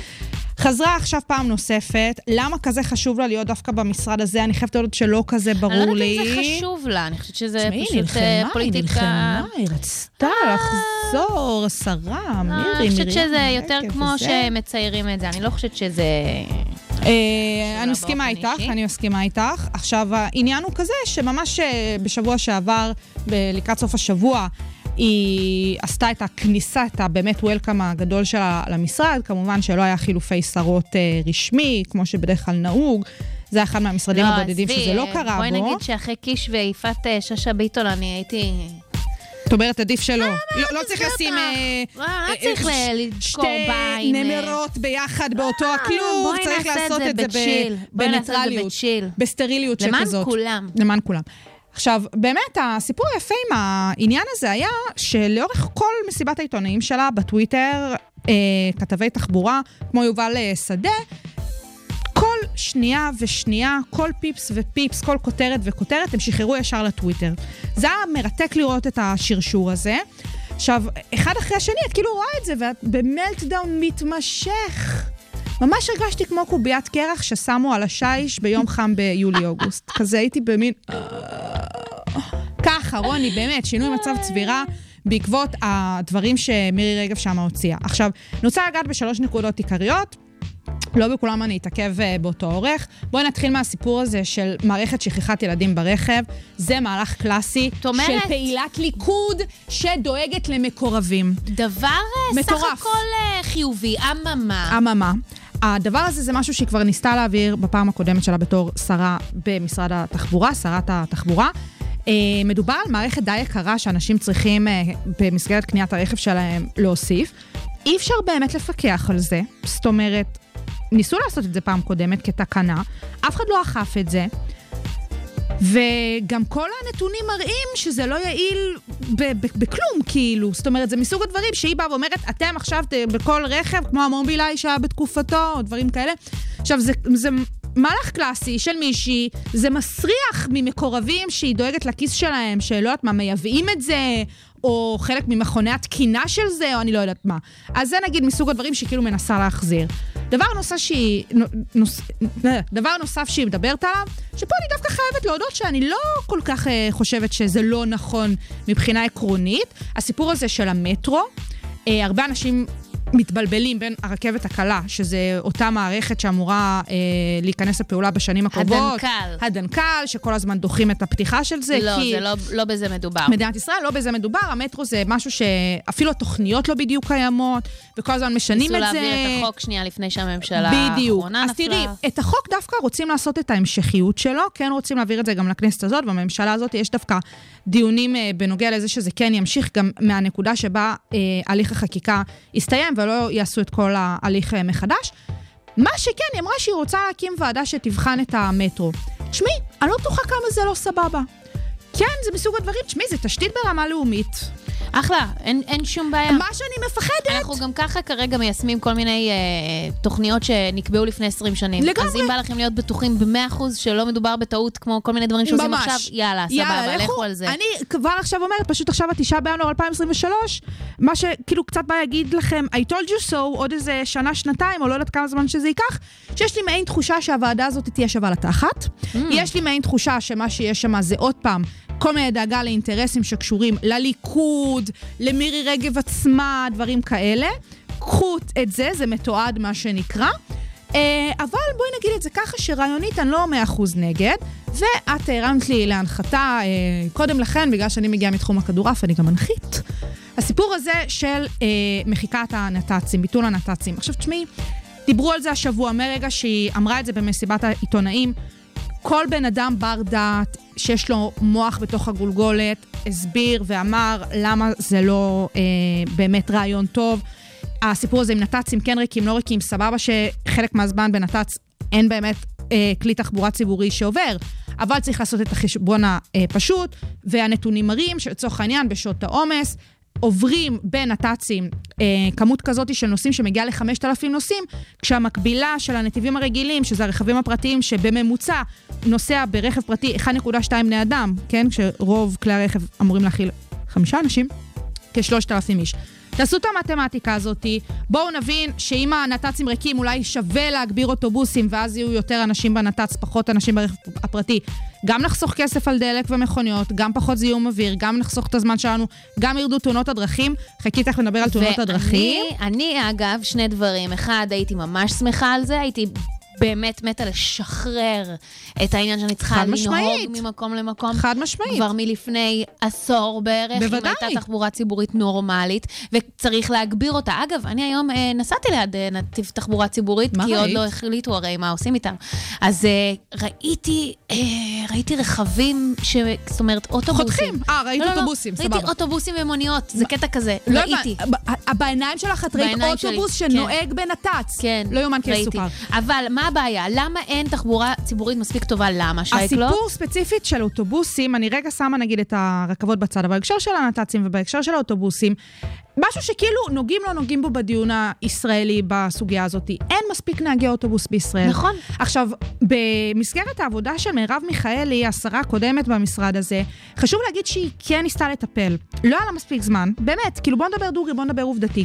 חזרה עכשיו פעם נוספת. למה כזה חשוב לה להיות דווקא במשרד הזה? אני חייבת להודות שלא כזה אני לא ברור יודעת לי. אם זה חשוב לה, אני חושבת שזה תשמעי, פשוט נלחמה, אה, היא פוליטיקה... נלחמה, היא רצתה לחזור, שרה, אה, מירי, אני חושבת שזה יותר כמו. שמציירים את זה, אני לא חושבת שזה... אה, אני מסכימה איתך. אני מסכימה איתך. עכשיו, העניין הוא כזה שממש אה, בשבוע שעבר, לקראת סוף השבוע, היא עשתה את הכניסה, את הבאמת וולקאם הגדול שלה למשרד. כמובן שלא היה חילופי שרות אה, רשמי, כמו שבדרך כלל נהוג. זה היה אחד מהמשרדים הבודדים עזבי, שזה לא קרה בואי בו. נגיד שאחרי קיש ויפעת שאשא ביטון, אני הייתי... זאת אומרת, עדיף שלא. לא- לא עזבי צריך. לשים... אה, לא, לא אה, צריך אה, ל- לדקור בעין, שתי אה. נמרות ביחד באותו הכלוב, צריך לעשות את זה בניטרליות. בסטריליות למען שכזאת. כולם. למען כולם. עכשיו, באמת, הסיפור היפה עם העניין הזה היה שלאורך כל מסיבת העיתונאים שלה בטוויטר, אה, כתבי תחבורה, כמו יובל אה, שדה, שנייה ושנייה, כל פיפס ופיפס, כל כותרת וכותרת, הם שחררו ישר לטוויטר. זה היה מרתק לראות את השרשור הזה. עכשיו, אחד אחרי השני, את כאילו רואה את זה, ואת במלטדאון מתמשך. ממש הרגשתי כמו קוביית קרח ששמו על השיש ביום חם ביולי-אוגוסט. כזה הייתי במין... ככה, רוני, באמת, שינוי מצב צבירה בעקבות הדברים שמירי רגב שמה הוציאה. עכשיו, אני רוצה לגעת בשלוש נקודות עיקריות. לא בכולם אני אתעכב אה, באותו אורך. בואי נתחיל מהסיפור הזה של מערכת שכחת ילדים ברכב. זה מהלך קלאסי זאת אומרת- של פעילת ליכוד שדואגת למקורבים. דבר אה, סך מטורף. הכל אה, חיובי, אממה. אממה. הדבר הזה זה משהו שהיא כבר ניסתה להעביר בפעם הקודמת שלה בתור שרה במשרד התחבורה, שרת התחבורה. מדובר על מערכת די יקרה שאנשים צריכים במסגרת קניית הרכב שלהם להוסיף. אי אפשר באמת לפקח על זה, זאת אומרת, ניסו לעשות את זה פעם קודמת כתקנה, אף אחד לא אכף את זה. וגם כל הנתונים מראים שזה לא יעיל בכלום, כאילו. זאת אומרת, זה מסוג הדברים שהיא באה ואומרת, אתם עכשיו בכל רכב, כמו המובילאיי שהיה בתקופתו, או דברים כאלה. עכשיו, זה, זה מהלך קלאסי של מישהי, זה מסריח ממקורבים שהיא דואגת לכיס שלהם, שלא יודעת מה, מייבאים את זה, או חלק ממכוני התקינה של זה, או אני לא יודעת מה. אז זה נגיד מסוג הדברים שהיא כאילו מנסה להחזיר. דבר נוסף שהיא, נוס, דבר נוסף שהיא מדברת עליו, שפה אני דווקא חייבת להודות שאני לא כל כך אה, חושבת שזה לא נכון מבחינה עקרונית. הסיפור הזה של המטרו, אה, הרבה אנשים מתבלבלים בין הרכבת הקלה, שזה אותה מערכת שאמורה אה, להיכנס לפעולה בשנים הקרובות. הדנקל. הדנקל, שכל הזמן דוחים את הפתיחה של זה. לא, כי זה לא, לא בזה מדובר. מדינת ישראל, לא בזה מדובר, המטרו זה משהו שאפילו התוכניות לא בדיוק קיימות, וכל הזמן משנים ניסו את זה. להעביר את החוק שנייה לפני שהממשלה בדיוק. האחרונה אז נפלה. תראי, את החוק דווקא רוצים לעשות את ההמשכיות שלו, כן רוצים להעביר את זה גם לכנסת הזאת, בממשלה הזאת יש דווקא דיונים אה, בנוגע לזה שזה כן ימשיך גם מהנקודה שבה אה, הליך החקיקה יסתיים ולא יעשו את כל ההליך אה, מחדש. מה שכן, היא אמרה שהיא רוצה להקים ועדה שתבחן את המטרו. תשמעי, אני לא בטוחה כמה זה לא סבבה. כן, זה מסוג הדברים, תשמעי, זה תשתית ברמה לאומית. אחלה, אין, אין שום בעיה. מה שאני מפחדת... אנחנו גם ככה כרגע מיישמים כל מיני אה, תוכניות שנקבעו לפני 20 שנים. לגמרי. אז אם בא לכם להיות בטוחים ב-100% שלא מדובר בטעות כמו כל מיני דברים שעושים ממש. עכשיו, יאללה, סבבה, לכו על זה. אני כבר עכשיו אומרת, פשוט עכשיו התשעה בינואר 2023, מה שכאילו קצת בא להגיד לכם, I told you so, עוד איזה שנה, שנתיים, או לא יודעת כמה זמן שזה ייקח, שיש לי מעין תחושה שהוועדה הזאת תהיה שווה לתחת. Mm. יש לי מעין תחושה שמה שיש שם זה עוד פעם... כל מיני דאגה לאינטרסים שקשורים לליכוד, למירי רגב עצמה, דברים כאלה. קחו את זה, זה מתועד מה שנקרא. אה, אבל בואי נגיד את זה ככה, שרעיונית אני לא מאה אחוז נגד, ואת הרמת לי להנחתה אה, קודם לכן, בגלל שאני מגיעה מתחום הכדורעף, אני גם מנחית. הסיפור הזה של אה, מחיקת הנת"צים, ביטול הנת"צים. עכשיו תשמעי, דיברו על זה השבוע, מרגע שהיא אמרה את זה במסיבת העיתונאים. כל בן אדם בר דעת שיש לו מוח בתוך הגולגולת, הסביר ואמר למה זה לא אה, באמת רעיון טוב. הסיפור הזה עם נת"צים כן ריקים, לא ריקים, סבבה שחלק מהזמן בנת"צ אין באמת אה, כלי תחבורה ציבורי שעובר, אבל צריך לעשות את החשבון הפשוט, והנתונים מראים שלצורך העניין בשעות העומס, עוברים בנת"צים אה, כמות כזאת של נוסעים שמגיעה ל-5,000 נוסעים, כשהמקבילה של הנתיבים הרגילים, שזה הרכבים הפרטיים, שבממוצע נוסע ברכב פרטי 1.2 בני אדם, כן? כשרוב כלי הרכב אמורים להכיל חמישה אנשים, כ-3,000 איש. תעשו את המתמטיקה הזאת, בואו נבין שאם הנת"צים ריקים אולי שווה להגביר אוטובוסים ואז יהיו יותר אנשים בנת"צ, פחות אנשים ברכב הפרטי. גם נחסוך כסף על דלק ומכוניות, גם פחות זיהום אוויר, גם נחסוך את הזמן שלנו, גם ירדו תאונות הדרכים. חכי תכף נדבר על תאונות הדרכים. ואני, אני, אגב, שני דברים. אחד, הייתי ממש שמחה על זה, הייתי... באמת מתה לשחרר את העניין שאני צריכה לנהוג משמעית. ממקום למקום. חד משמעית. כבר מלפני עשור בערך, בוודאי. אם הייתה תחבורה ציבורית נורמלית, וצריך להגביר אותה. אגב, אני היום אה, נסעתי ליד אה, נתיב תחבורה ציבורית, כי עוד ראית? לא החליטו הרי מה עושים איתם. אז אה, ראיתי, אה, ראיתי רכבים, ש... זאת אומרת, אוטובוסים. חותכים. אה, ראית לא, לא, לא. אוטובוסים, סבבה. ראיתי אוטובוסים ומוניות, זה קטע כזה. לא ראיתי. בעיניים שלך את ראית אוטובוס כן. שנוהג בנת"צ. כן, לא יאומן כי. יסופר. אבל מה הבעיה? למה אין תחבורה ציבורית מספיק טובה? למה, שייקלו? הסיפור ספציפית של אוטובוסים, אני רגע שמה נגיד את הרכבות בצד, אבל בהקשר של הנת"צים ובהקשר של האוטובוסים, משהו שכאילו נוגעים לא נוגעים בו בדיון הישראלי בסוגיה הזאת. אין מספיק נהגי אוטובוס בישראל. נכון. עכשיו, במסגרת העבודה של מרב מיכאלי, השרה הקודמת במשרד הזה, חשוב להגיד שהיא כן ניסתה לטפל. לא היה לה מספיק זמן, באמת, כאילו בוא נדבר דוגרי, בוא נדבר עובדתי.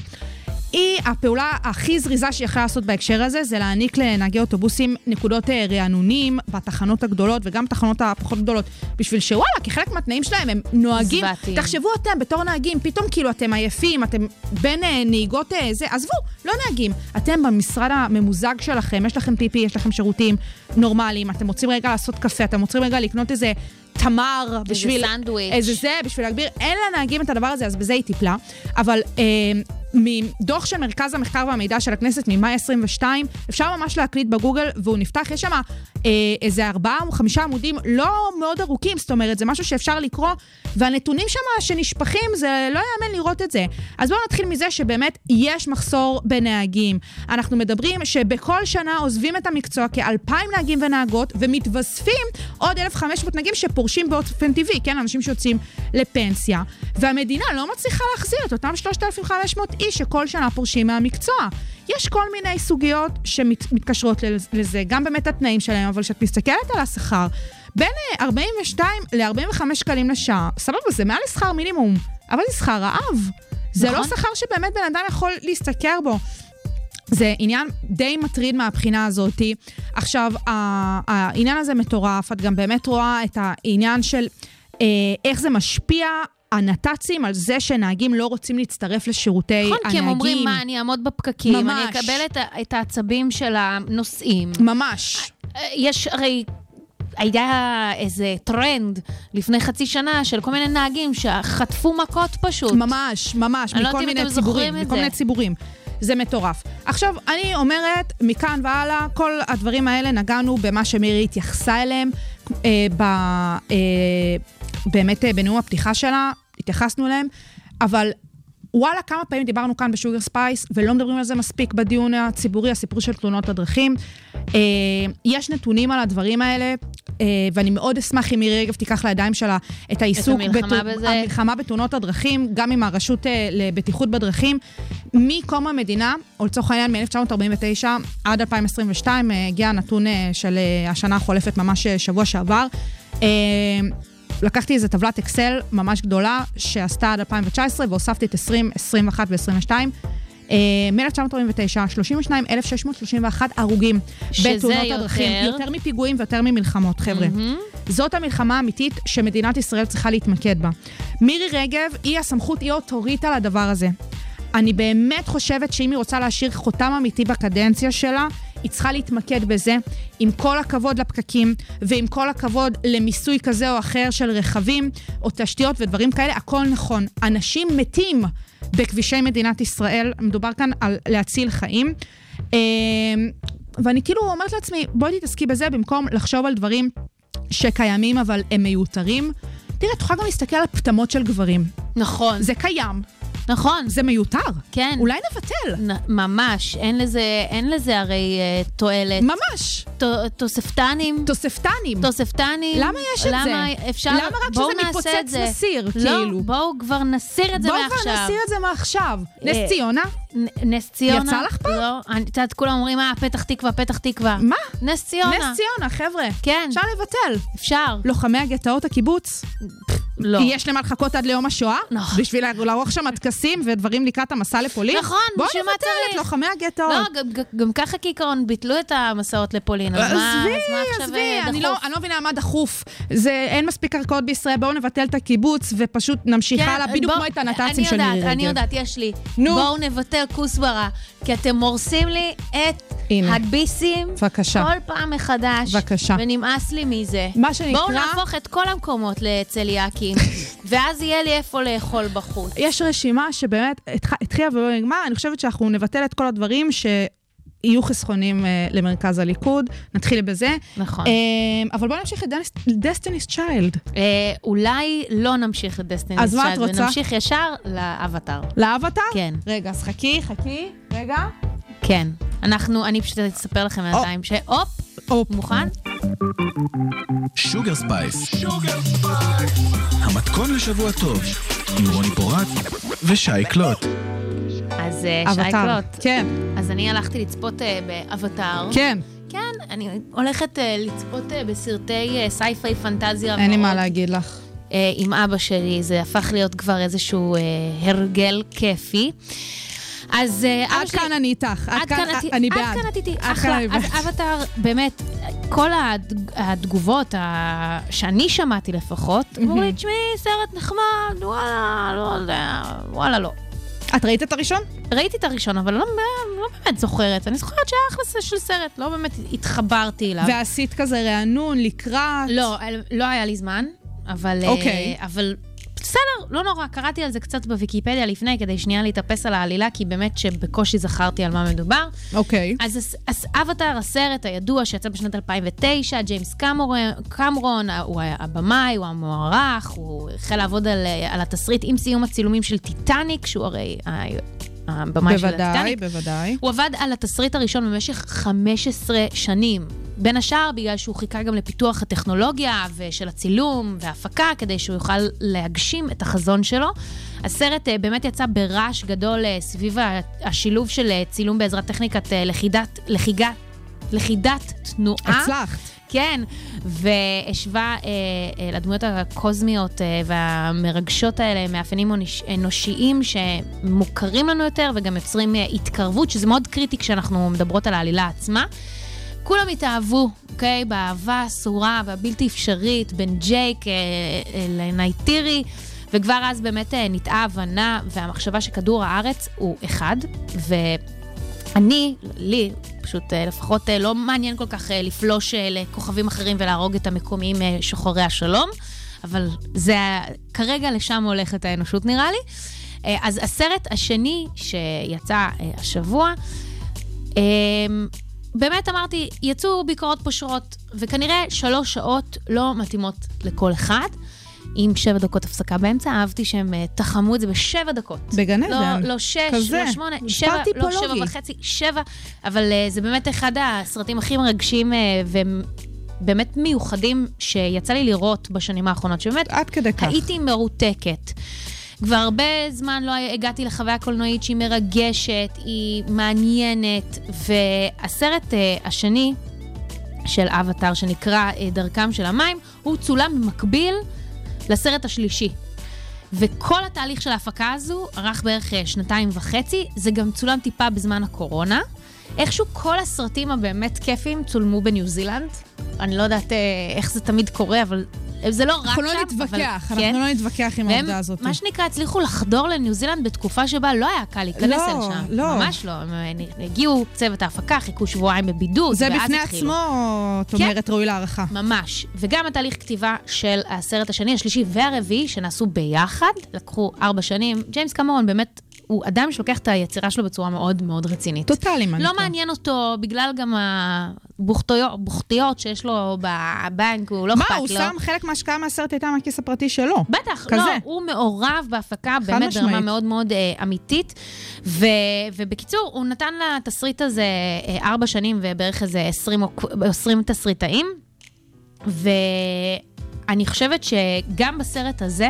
היא, הפעולה הכי זריזה שהיא יכולה לעשות בהקשר הזה, זה להעניק לנהגי אוטובוסים נקודות אה, רענונים בתחנות הגדולות וגם בתחנות הפחות גדולות, בשביל שוואלה, כחלק מהתנאים שלהם הם נוהגים. זוועתיים. תחשבו אתם, בתור נהגים, פתאום כאילו אתם עייפים, אתם בין אה, נהיגות אה, זה, עזבו, לא נהגים. אתם במשרד הממוזג שלכם, יש לכם פיפי, יש לכם שירותים נורמליים, אתם רוצים רגע לעשות קפה, אתם רוצים רגע לקנות איזה... תמר בשביל... סנדוויץ'. איזה זה, בשביל להגביר. אין לנהגים את הדבר הזה, אז בזה היא טיפלה. אבל אה, מדוח של מרכז המחקר והמידע של הכנסת ממאי 22, אפשר ממש להקליט בגוגל, והוא נפתח, יש שם איזה ארבעה או חמישה עמודים לא מאוד ארוכים, זאת אומרת, זה משהו שאפשר לקרוא, והנתונים שם שנשפכים, זה לא יאמן לראות את זה. אז בואו נתחיל מזה שבאמת יש מחסור בנהגים. אנחנו מדברים שבכל שנה עוזבים את המקצוע כאלפיים נהגים ונהגות, ומתווספים עוד 1,500 נהגים שפורשים באופן טבעי, כן? אנשים שיוצאים לפנסיה. והמדינה לא מצליחה להחזיר את אותם 3,500 איש שכל שנה פורשים מהמקצוע. יש כל מיני סוגיות שמתקשרות לזה, גם באמת התנאים שלהם, אבל כשאת מסתכלת על השכר, בין אה, 42 ל-45 שקלים לשעה, סבבה, זה מעל לשכר מינימום, אבל זה שכר רעב. זה נכון. לא שכר שבאמת בן אדם יכול להשתכר בו. זה עניין די מטריד מהבחינה הזאת. עכשיו, העניין הזה מטורף, את גם באמת רואה את העניין של אה, איך זה משפיע, הנת"צים, על זה שנהגים לא רוצים להצטרף לשירותי הנהגים. נכון, כי הם אומרים, מה, אני אעמוד בפקקים, אני ממש. אקבל את, את העצבים של הנוסעים. ממש. יש הרי... היה איזה טרנד לפני חצי שנה של כל מיני נהגים שחטפו מכות פשוט. ממש, ממש, לא מכל אם מיני ציבורים, מכל זה. מיני ציבורים. זה מטורף. עכשיו, אני אומרת, מכאן והלאה, כל הדברים האלה נגענו במה שמירי התייחסה אליהם, אה, ב, אה, באמת אה, בנאום הפתיחה שלה, התייחסנו אליהם, אבל וואלה, כמה פעמים דיברנו כאן בשוגר ספייס, ולא מדברים על זה מספיק בדיון הציבורי, הסיפור של תאונות הדרכים. אה, יש נתונים על הדברים האלה, אה, ואני מאוד אשמח אם מירי רגב תיקח לידיים שלה את העיסוק המלחמה בתאו- בזה. המלחמה בתאונות הדרכים, גם עם הרשות אה, לבטיחות בדרכים. מקום המדינה, או לצורך העניין מ-1949 עד 2022, אה, הגיע הנתון אה, של אה, השנה החולפת, ממש אה, שבוע שעבר. לקחתי איזה טבלת אקסל ממש גדולה, שעשתה עד 2019, והוספתי את 20, 21 ו-22. מ-1949, 32,631 הרוגים בתאונות יותר. הדרכים. יותר מפיגועים ויותר ממלחמות, חבר'ה. זאת המלחמה האמיתית שמדינת ישראל צריכה להתמקד בה. מירי רגב היא הסמכות, היא האוטוריטה לדבר הזה. אני באמת חושבת שאם היא רוצה להשאיר חותם אמיתי בקדנציה שלה, היא צריכה להתמקד בזה, עם כל הכבוד לפקקים, ועם כל הכבוד למיסוי כזה או אחר של רכבים, או תשתיות ודברים כאלה, הכל נכון. אנשים מתים בכבישי מדינת ישראל, מדובר כאן על להציל חיים. אה, ואני כאילו אומרת לעצמי, בואי תתעסקי בזה במקום לחשוב על דברים שקיימים אבל הם מיותרים. תראה, את יכולה גם להסתכל על פטמות של גברים. נכון, זה קיים, נכון, זה מיותר. כן. אולי נבטל. נ- ממש, אין לזה, אין לזה הרי אה, תועלת. ממש. ת- תוספתנים. תוספתנים. תוספתנים. למה יש את זה? למה אפשר... למה רק בואו כשזה נעשה מתפוצץ את זה. נסיר, לא, כאילו? בואו כבר נסיר את זה בואו מעכשיו. כבר נסיר את זה מעכשיו. אה, נס ציונה? נ- נס ציונה. יצא לך פעם? לא, אני- את יודעת, כולם אומרים, אה, פתח תקווה, פתח תקווה. מה? נס ציונה. נס ציונה, חבר'ה. כן. אפשר לבטל. אפשר. לוחמי הגטאות הקיבוץ. לא. יש למה לחכות עד ליום השואה? נכון. בשביל לערוך שם טקסים ודברים לקראת המסע לפולין? נכון, בואו בשביל מה נבטל את צריך? לוחמי הגטאות. לא, גם- גם- ככה כעיקרון ביטלו את המסעות לפולין, אז מה עזבי, אז מה עכשיו עזבי, אה, אני לא, דחוף? אני לא מבינה מה דחוף. זה, אין מספיק קרקעות בישראל, בואו נבטל את הקיבוץ ופשוט נמשיך כן, הלאה, בדיוק כמו את הנת"צים של מירי רגב. אני יודעת, יש לי. נו. בואו נבטל כוסברה, כי אתם הורסים לי את הנה. הביסים. בבקשה. כל פעם מחדש. בבקשה. ונמאס לי מזה. מה שנקרא- בואו נהפוך את כל המקומות לצליאקים, ואז יהיה לי איפה לאכול בחוץ. יש רשימה שבאמת התח- התחילה ולא נגמר, אני חושבת שאנחנו נבטל את כל הדברים שיהיו חסכונים אה, למרכז הליכוד, נתחיל בזה. נכון. אה, אבל בואו נמשיך את דסטיניס צ'יילד. אה, אולי לא נמשיך את דסטיני אז מה את רוצה? ונמשיך ישר לאבטאר. לאבטר? כן. רגע, אז חכי, חכי, רגע. כן. אנחנו, אני פשוט אספר לכם בינתיים ש... הופ, הופ. מוכן? שוגר ספייס. המתכון לשבוע טוב, עם רוני פורט ושי קלוט. אז אה, שי. קלוט. כן, אז אני הלכתי לצפות אה, באבטאר. כן, כן, אני הולכת אה, לצפות בסרטי sci-fi פנטזיה. אין לי מה להגיד לך. עם אבא שלי, זה הפך להיות כבר איזשהו הרגל כיפי. אז עד. כאן אני איתך, עד כאן עד. כאן את איתי, אחלה. אז. אבטאר, באמת, כל התגובות ה- שאני שמעתי לפחות, אמרו לי, תשמעי, סרט נחמד, וואלה, לא יודע, וואלה, לא. את ראית את הראשון? ראיתי את הראשון, אבל לא, לא באמת זוכרת. אני זוכרת שהיה אחלה של סרט, לא באמת התחברתי אליו. ועשית כזה רענון לקראת... לא, לא היה לי זמן, אבל... אה, אוקיי. אבל בסדר, לא נורא, קראתי על זה קצת בוויקיפדיה לפני, כדי שנייה להתאפס על העלילה, כי באמת שבקושי זכרתי על מה מדובר. אוקיי. אז, הס- אז אבטאר, הסרט הידוע שיצא בשנת 2009, ג'יימס קמרון, קמרון הוא הבמאי, הוא המוערך, הוא החל לעבוד על, על התסריט עם סיום הצילומים של טיטניק, שהוא הרי הבמאי של בוודאי, הטיטניק. בוודאי. הוא עבד על התסריט הראשון במשך 15 שנים. בין השאר בגלל שהוא חיכה גם לפיתוח הטכנולוגיה ושל הצילום וההפקה, כדי שהוא יוכל להגשים את החזון שלו. הסרט אה, באמת יצא ברעש גדול אה, סביב השילוב של אה, צילום בעזרת טכניקת לכידת, לכיגת, לכידת תנועה. הצלחת. כן, והשווה אה, אה, לדמויות הקוזמיות אה, והמרגשות האלה מאפיינים אנוש- אנושיים שמוכרים לנו יותר וגם יוצרים אה, התקרבות, שזה מאוד קריטי כשאנחנו מדברות על העלילה עצמה. כולם התאהבו, אוקיי? באהבה האסורה והבלתי אפשרית בין ג'ייק אה, אה, לנייטירי, וכבר אז באמת אה, ניטעה הבנה והמחשבה שכדור הארץ הוא אחד, ו... אני, לי, פשוט אה, לפחות אה, לא מעניין כל כך אה, לפלוש לכוכבים אחרים ולהרוג את המקומיים שוחרי השלום, אבל זה, כרגע לשם הולכת האנושות נראה לי. אז הסרט השני שיצא השבוע, אה, באמת אמרתי, יצאו ביקורות פושרות, וכנראה שלוש שעות לא מתאימות לכל אחד. עם שבע דקות הפסקה באמצע, אהבתי שהם אה, תחמו את זה בשבע דקות. בגן לא, עדן. לא שש, כזה. לא שמונה, שבע, לא שבע. וחצי, שבע, אבל uh, זה באמת אחד הסרטים הכי מרגשים uh, ובאמת מיוחדים שיצא לי לראות בשנים האחרונות, שבאמת עד כדי כך. הייתי מרותקת. כבר הרבה זמן לא הגעתי לחוויה קולנועית שהיא מרגשת, היא מעניינת, והסרט uh, השני של אבטאר, שנקרא uh, דרכם של המים, הוא צולם במקביל לסרט השלישי. וכל התהליך של ההפקה הזו ארך בערך אה, שנתיים וחצי, זה גם צולם טיפה בזמן הקורונה. איכשהו כל הסרטים הבאמת כיפים צולמו בניו זילנד. אני לא יודעת אה, איך זה תמיד קורה, אבל זה לא רק שם. אנחנו לא אבל נתווכח, כן. אנחנו לא נתווכח עם העובדה הזאת. מה שנקרא, הצליחו לחדור לניו זילנד בתקופה שבה לא היה קל להיכנס לא, לשם. לא. ממש לא. הם אה, הגיעו, צוות ההפקה, חיכו שבועיים בבידוד, זה בפני התחילו. עצמו, את כן. אומרת, ראוי להערכה. ממש. וגם התהליך כתיבה של הסרט השני, השלישי והרביעי, שנעשו ביחד, לקחו ארבע שנים. ג'יימס קמרון באמת, הוא אדם שלוקח את היצירה שלו בצורה מאוד מאוד רצינית. טוטאלי לא מניאקו. מעניין אותו, בגלל גם הבוכתיות בוכתיות שיש לו בבנק, הוא לא מה, אכפת הוא לו. שם חלק מההשקעה מהסרט הייתה מהכיס הפרטי שלו. בטח, כזה. לא, הוא מעורב בהפקה באמת ברמה. מאוד מאוד אה, אמיתית. ו, ובקיצור, הוא נתן לתסריט הזה אה, ארבע שנים ובערך איזה 20, או- 20 תסריטאים. ואני חושבת שגם בסרט הזה,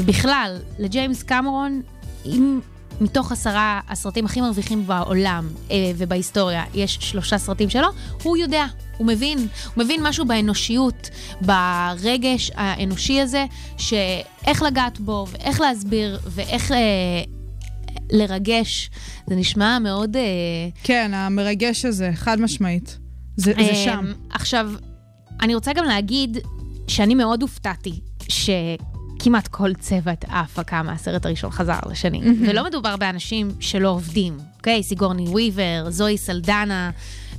ובכלל, לג'יימס קמרון, אם מתוך עשרה הסרטים הכי מרוויחים בעולם אה, ובהיסטוריה, יש שלושה סרטים שלו, הוא יודע, הוא מבין, הוא מבין משהו באנושיות, ברגש האנושי הזה, שאיך לגעת בו, ואיך להסביר, ואיך אה, לרגש. זה נשמע מאוד... אה, כן, המרגש הזה, חד משמעית. זה זה אמ, שם. עכשיו, אני רוצה גם להגיד שאני מאוד הופתעתי שכמעט כל צוות ההפקה מהסרט הראשון חזר לשני. ולא מדובר באנשים שלא עובדים, אוקיי? סיגורני וויבר, זוהי סלדנה,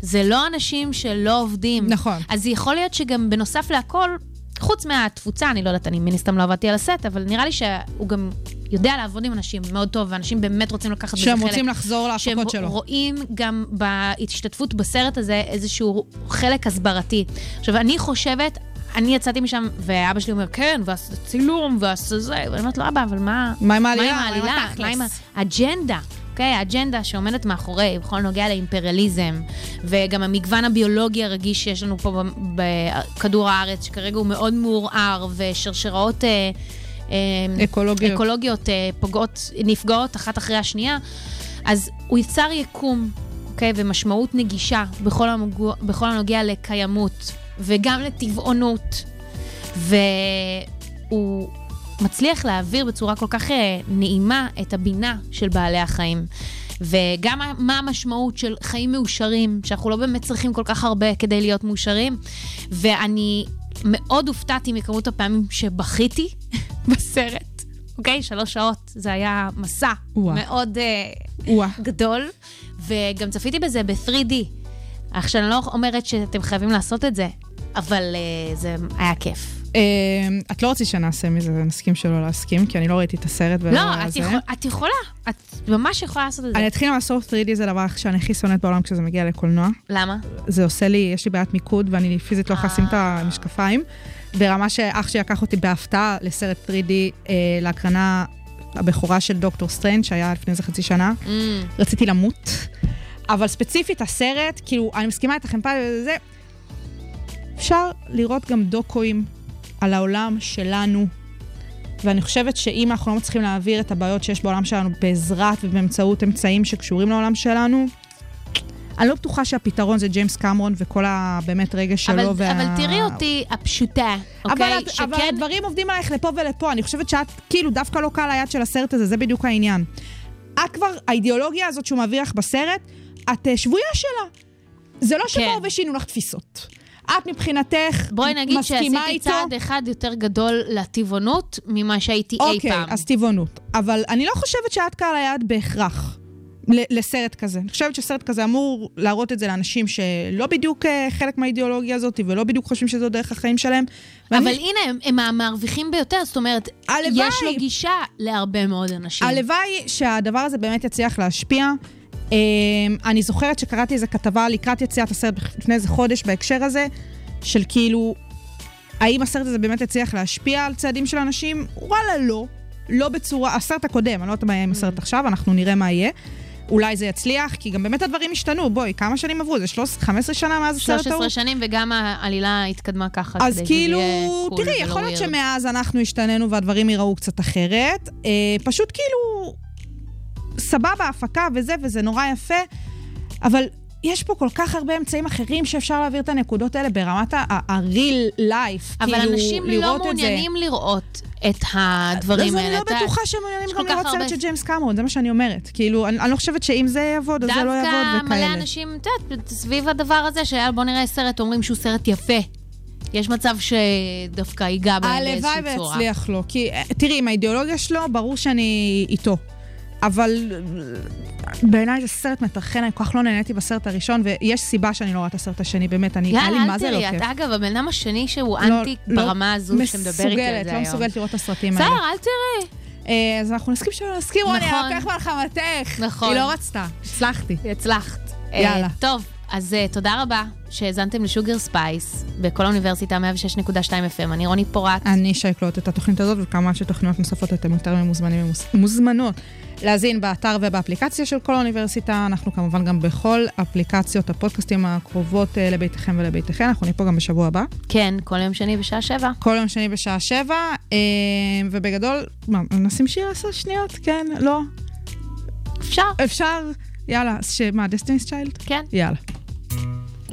זה לא אנשים שלא עובדים. נכון. אז יכול להיות שגם בנוסף להכל, חוץ מהתפוצה, אני לא יודעת, אני מן הסתם לא עבדתי על הסט, אבל נראה לי שהוא גם יודע לעבוד עם אנשים מאוד טוב, ואנשים באמת רוצים לקחת בזה חלק. שהם רוצים לחזור שהם להפקות שלו. רואים גם בהשתתפות בסרט הזה איזשהו חלק הסברתי. עכשיו, אני חושבת, אני יצאתי משם, ואבא שלי אומר, כן, ועשית צילום, ועשית זה, ואני אומרת לו, אבא, אבל מה... מה עם העלילה? מה עם העלילה? התכלס?" מה עם האג'נדה? אוקיי, האג'נדה שעומדת מאחורי, בכל הנוגע לאימפריאליזם, וגם המגוון הביולוגי הרגיש שיש לנו פה בכדור הארץ, שכרגע הוא מאוד מעורער, ושרשראות... אה, אה, אקולוגיות. אקולוגיות אה, פוגעות, נפגעות אחת אחרי השנייה, אז הוא יצר יקום, אוקיי, ומשמעות נגישה בכל, המוגע, בכל הנוגע לקיימות, וגם לטבעונות, והוא מצליח להעביר בצורה כל כך אה, נעימה את הבינה של בעלי החיים. וגם מה- המשמעות של חיים מאושרים, שאנחנו לא באמת צריכים כל כך הרבה כדי להיות מאושרים. ואני מאוד הופתעתי מכמות הפעמים שבכיתי בסרט. אוקיי, שלוש שעות, זה היה מסע וואו. מאוד אה, וואה. גדול, וגם צפיתי בזה ב-3D. עכשיו, אני לא אומרת שאתם חייבים לעשות את זה, אבל אה, זה היה כיף. אה, את לא רצית שנעשה מזה, נסכים שלא להסכים, כי אני לא ראיתי את הסרט לא, את. יכול, את יכולה, את ממש יכולה לעשות את זה. אני אתחיל עם הסוף 3D זה הדבר שאני הכי שונאת בעולם כשזה מגיע לקולנוע. למה? זה עושה לי, יש לי בעיית מיקוד ואני פיזית לא יכולה לשים את אה. המשקפיים. ברמה שאח שלי לקח אותי בהפתעה לסרט 3D, אה, להקרנה הבכורה של דוקטור סטריינג', שהיה לפני איזה חצי שנה. Mm, רציתי למות. אבל ספציפית הסרט, כאילו, אני מסכימה איתכם פעם וזה, אפשר לראות גם דוקואים על העולם שלנו. ואני חושבת שאם אנחנו לא מצליחים להעביר את הבעיות שיש בעולם שלנו בעזרת ובאמצעות אמצעים שקשורים לעולם שלנו, אני לא בטוחה שהפתרון זה ג'יימס קמרון וכל הבאמת רגש שלו. אבל, אבל תראי אותי הפשוטה, אבל, אוקיי? את- אבל הדברים עובדים עלייך לפה ולפה, אני חושבת שאת כאילו דווקא לא קל היד של הסרט הזה, זה בדיוק העניין. את כבר, האידיאולוגיה הזאת שהוא מעביר לך בסרט, את אה, שבויה שלה. זה לא שבאו כן. ושינו לך תפיסות. את מבחינתך בואי נגיד שעשיתי איתו. צעד אחד יותר גדול לטבעונות ממה שהייתי אי אוקיי, פעם. אז טבעונות. אבל אני לא חושבת שאת קהל היעד בהכרח. לסרט כזה. אני חושבת שסרט כזה אמור להראות את זה לאנשים שלא בדיוק אה, חלק מהאידיאולוגיה הזאת, ולא בדיוק חושבים שזו דרך החיים שלהם. אבל ואני- הנה, הם, הם המרוויחים ביותר, זאת אומרת, הלוואי. יש לו גישה להרבה מאוד אנשים. הלוואי שהדבר הזה באמת יצליח להשפיע. אה, אני זוכרת שקראתי איזו כתבה לקראת יציאת הסרט לפני איזה חודש בהקשר הזה, של כאילו, האם הסרט הזה באמת יצליח להשפיע על צעדים של אנשים? וואלה, לא. לא בצורה, הסרט הקודם, אני לא יודעת מה יהיה עם הסרט עכשיו, אנחנו נראה מה יהיה. אולי זה יצליח, כי גם באמת הדברים השתנו. בואי, כמה שנים עברו? זה 13, 15 שנה מאז הסרט ההוא? 13 שנים, וגם העלילה התקדמה ככה, אז כאילו, תראי, יכול להיות. שמאז אנחנו השתננו והדברים ייראו קצת אחרת. אה, פשוט כאילו, סבבה, הפקה וזה, וזה נורא יפה, אבל יש פה כל כך הרבה אמצעים אחרים שאפשר להעביר את הנקודות האלה ברמת ה-real life. אבל כאילו, אנשים לא לראות את זה. מעוניינים לראות את הדברים אז האלה. אני לא בטוחה שהם מעוניינים גם לראות סרט של ג'יימס קמרון, זה מה שאני אומרת. כאילו, אני לא חושבת שאם זה יעבוד, אז זה לא יעבוד דווקא וכאלה. מלא אנשים, את יודעת, סביב הדבר הזה, שיאללה, בוא נראה סרט, אומרים שהוא סרט יפה. יש מצב שדווקא ייגע בהם באיזושהי הלוואי צורה. ויצליח לו, כי אה, תראי, עם האידיאולוגיה שלו, ברור שאני איתו. אבל בעיניי זה סרט מטרחן, אני כל כך לא נהניתי בסרט הראשון, ויש סיבה שאני לא רואה את הסרט השני, באמת, אני, היה לי יאללה, מה אל זה לא תראי, כיף. את אגב, הבן אדם השני שהוא לא- אנטי לא ברמה הזו שמדבר איתי על זה לא היום. מסוגלת לראות את הסרטים האלה. בסדר, אל תראי. אה, אז אנחנו נסכים שלא נסכים, רוני. אני לוקח מהלחמתך. נכון. היא לא רצתה, הצלחתי. הצלחת. יאללה. אה, טוב, אז אה, תודה רבה שהאזנתם לשוגר ספייס בכל האוניברסיטה 106.2 FM. אני רוני פורט. אני שייקלוט את התוכנית הזאת, וכמה שתוכניות נוספות אתם יותר ממוזמנים ומוזמנות להזין באתר ובאפליקציה של כל האוניברסיטה. אנחנו כמובן גם בכל אפליקציות הפודקאסטים הקרובות אה, לביתכם ולביתכם. אנחנו נהיה פה גם בשבוע הבא. כן, כל יום שני בשעה שבע. כל יום שני בשעה שבע, אה, ובגדול, מה, נשים שיר עשר שניות? כן? לא? אפשר, אפשר? יאללה, שמה, דסטיניס צ'יילד? כן. יאללה.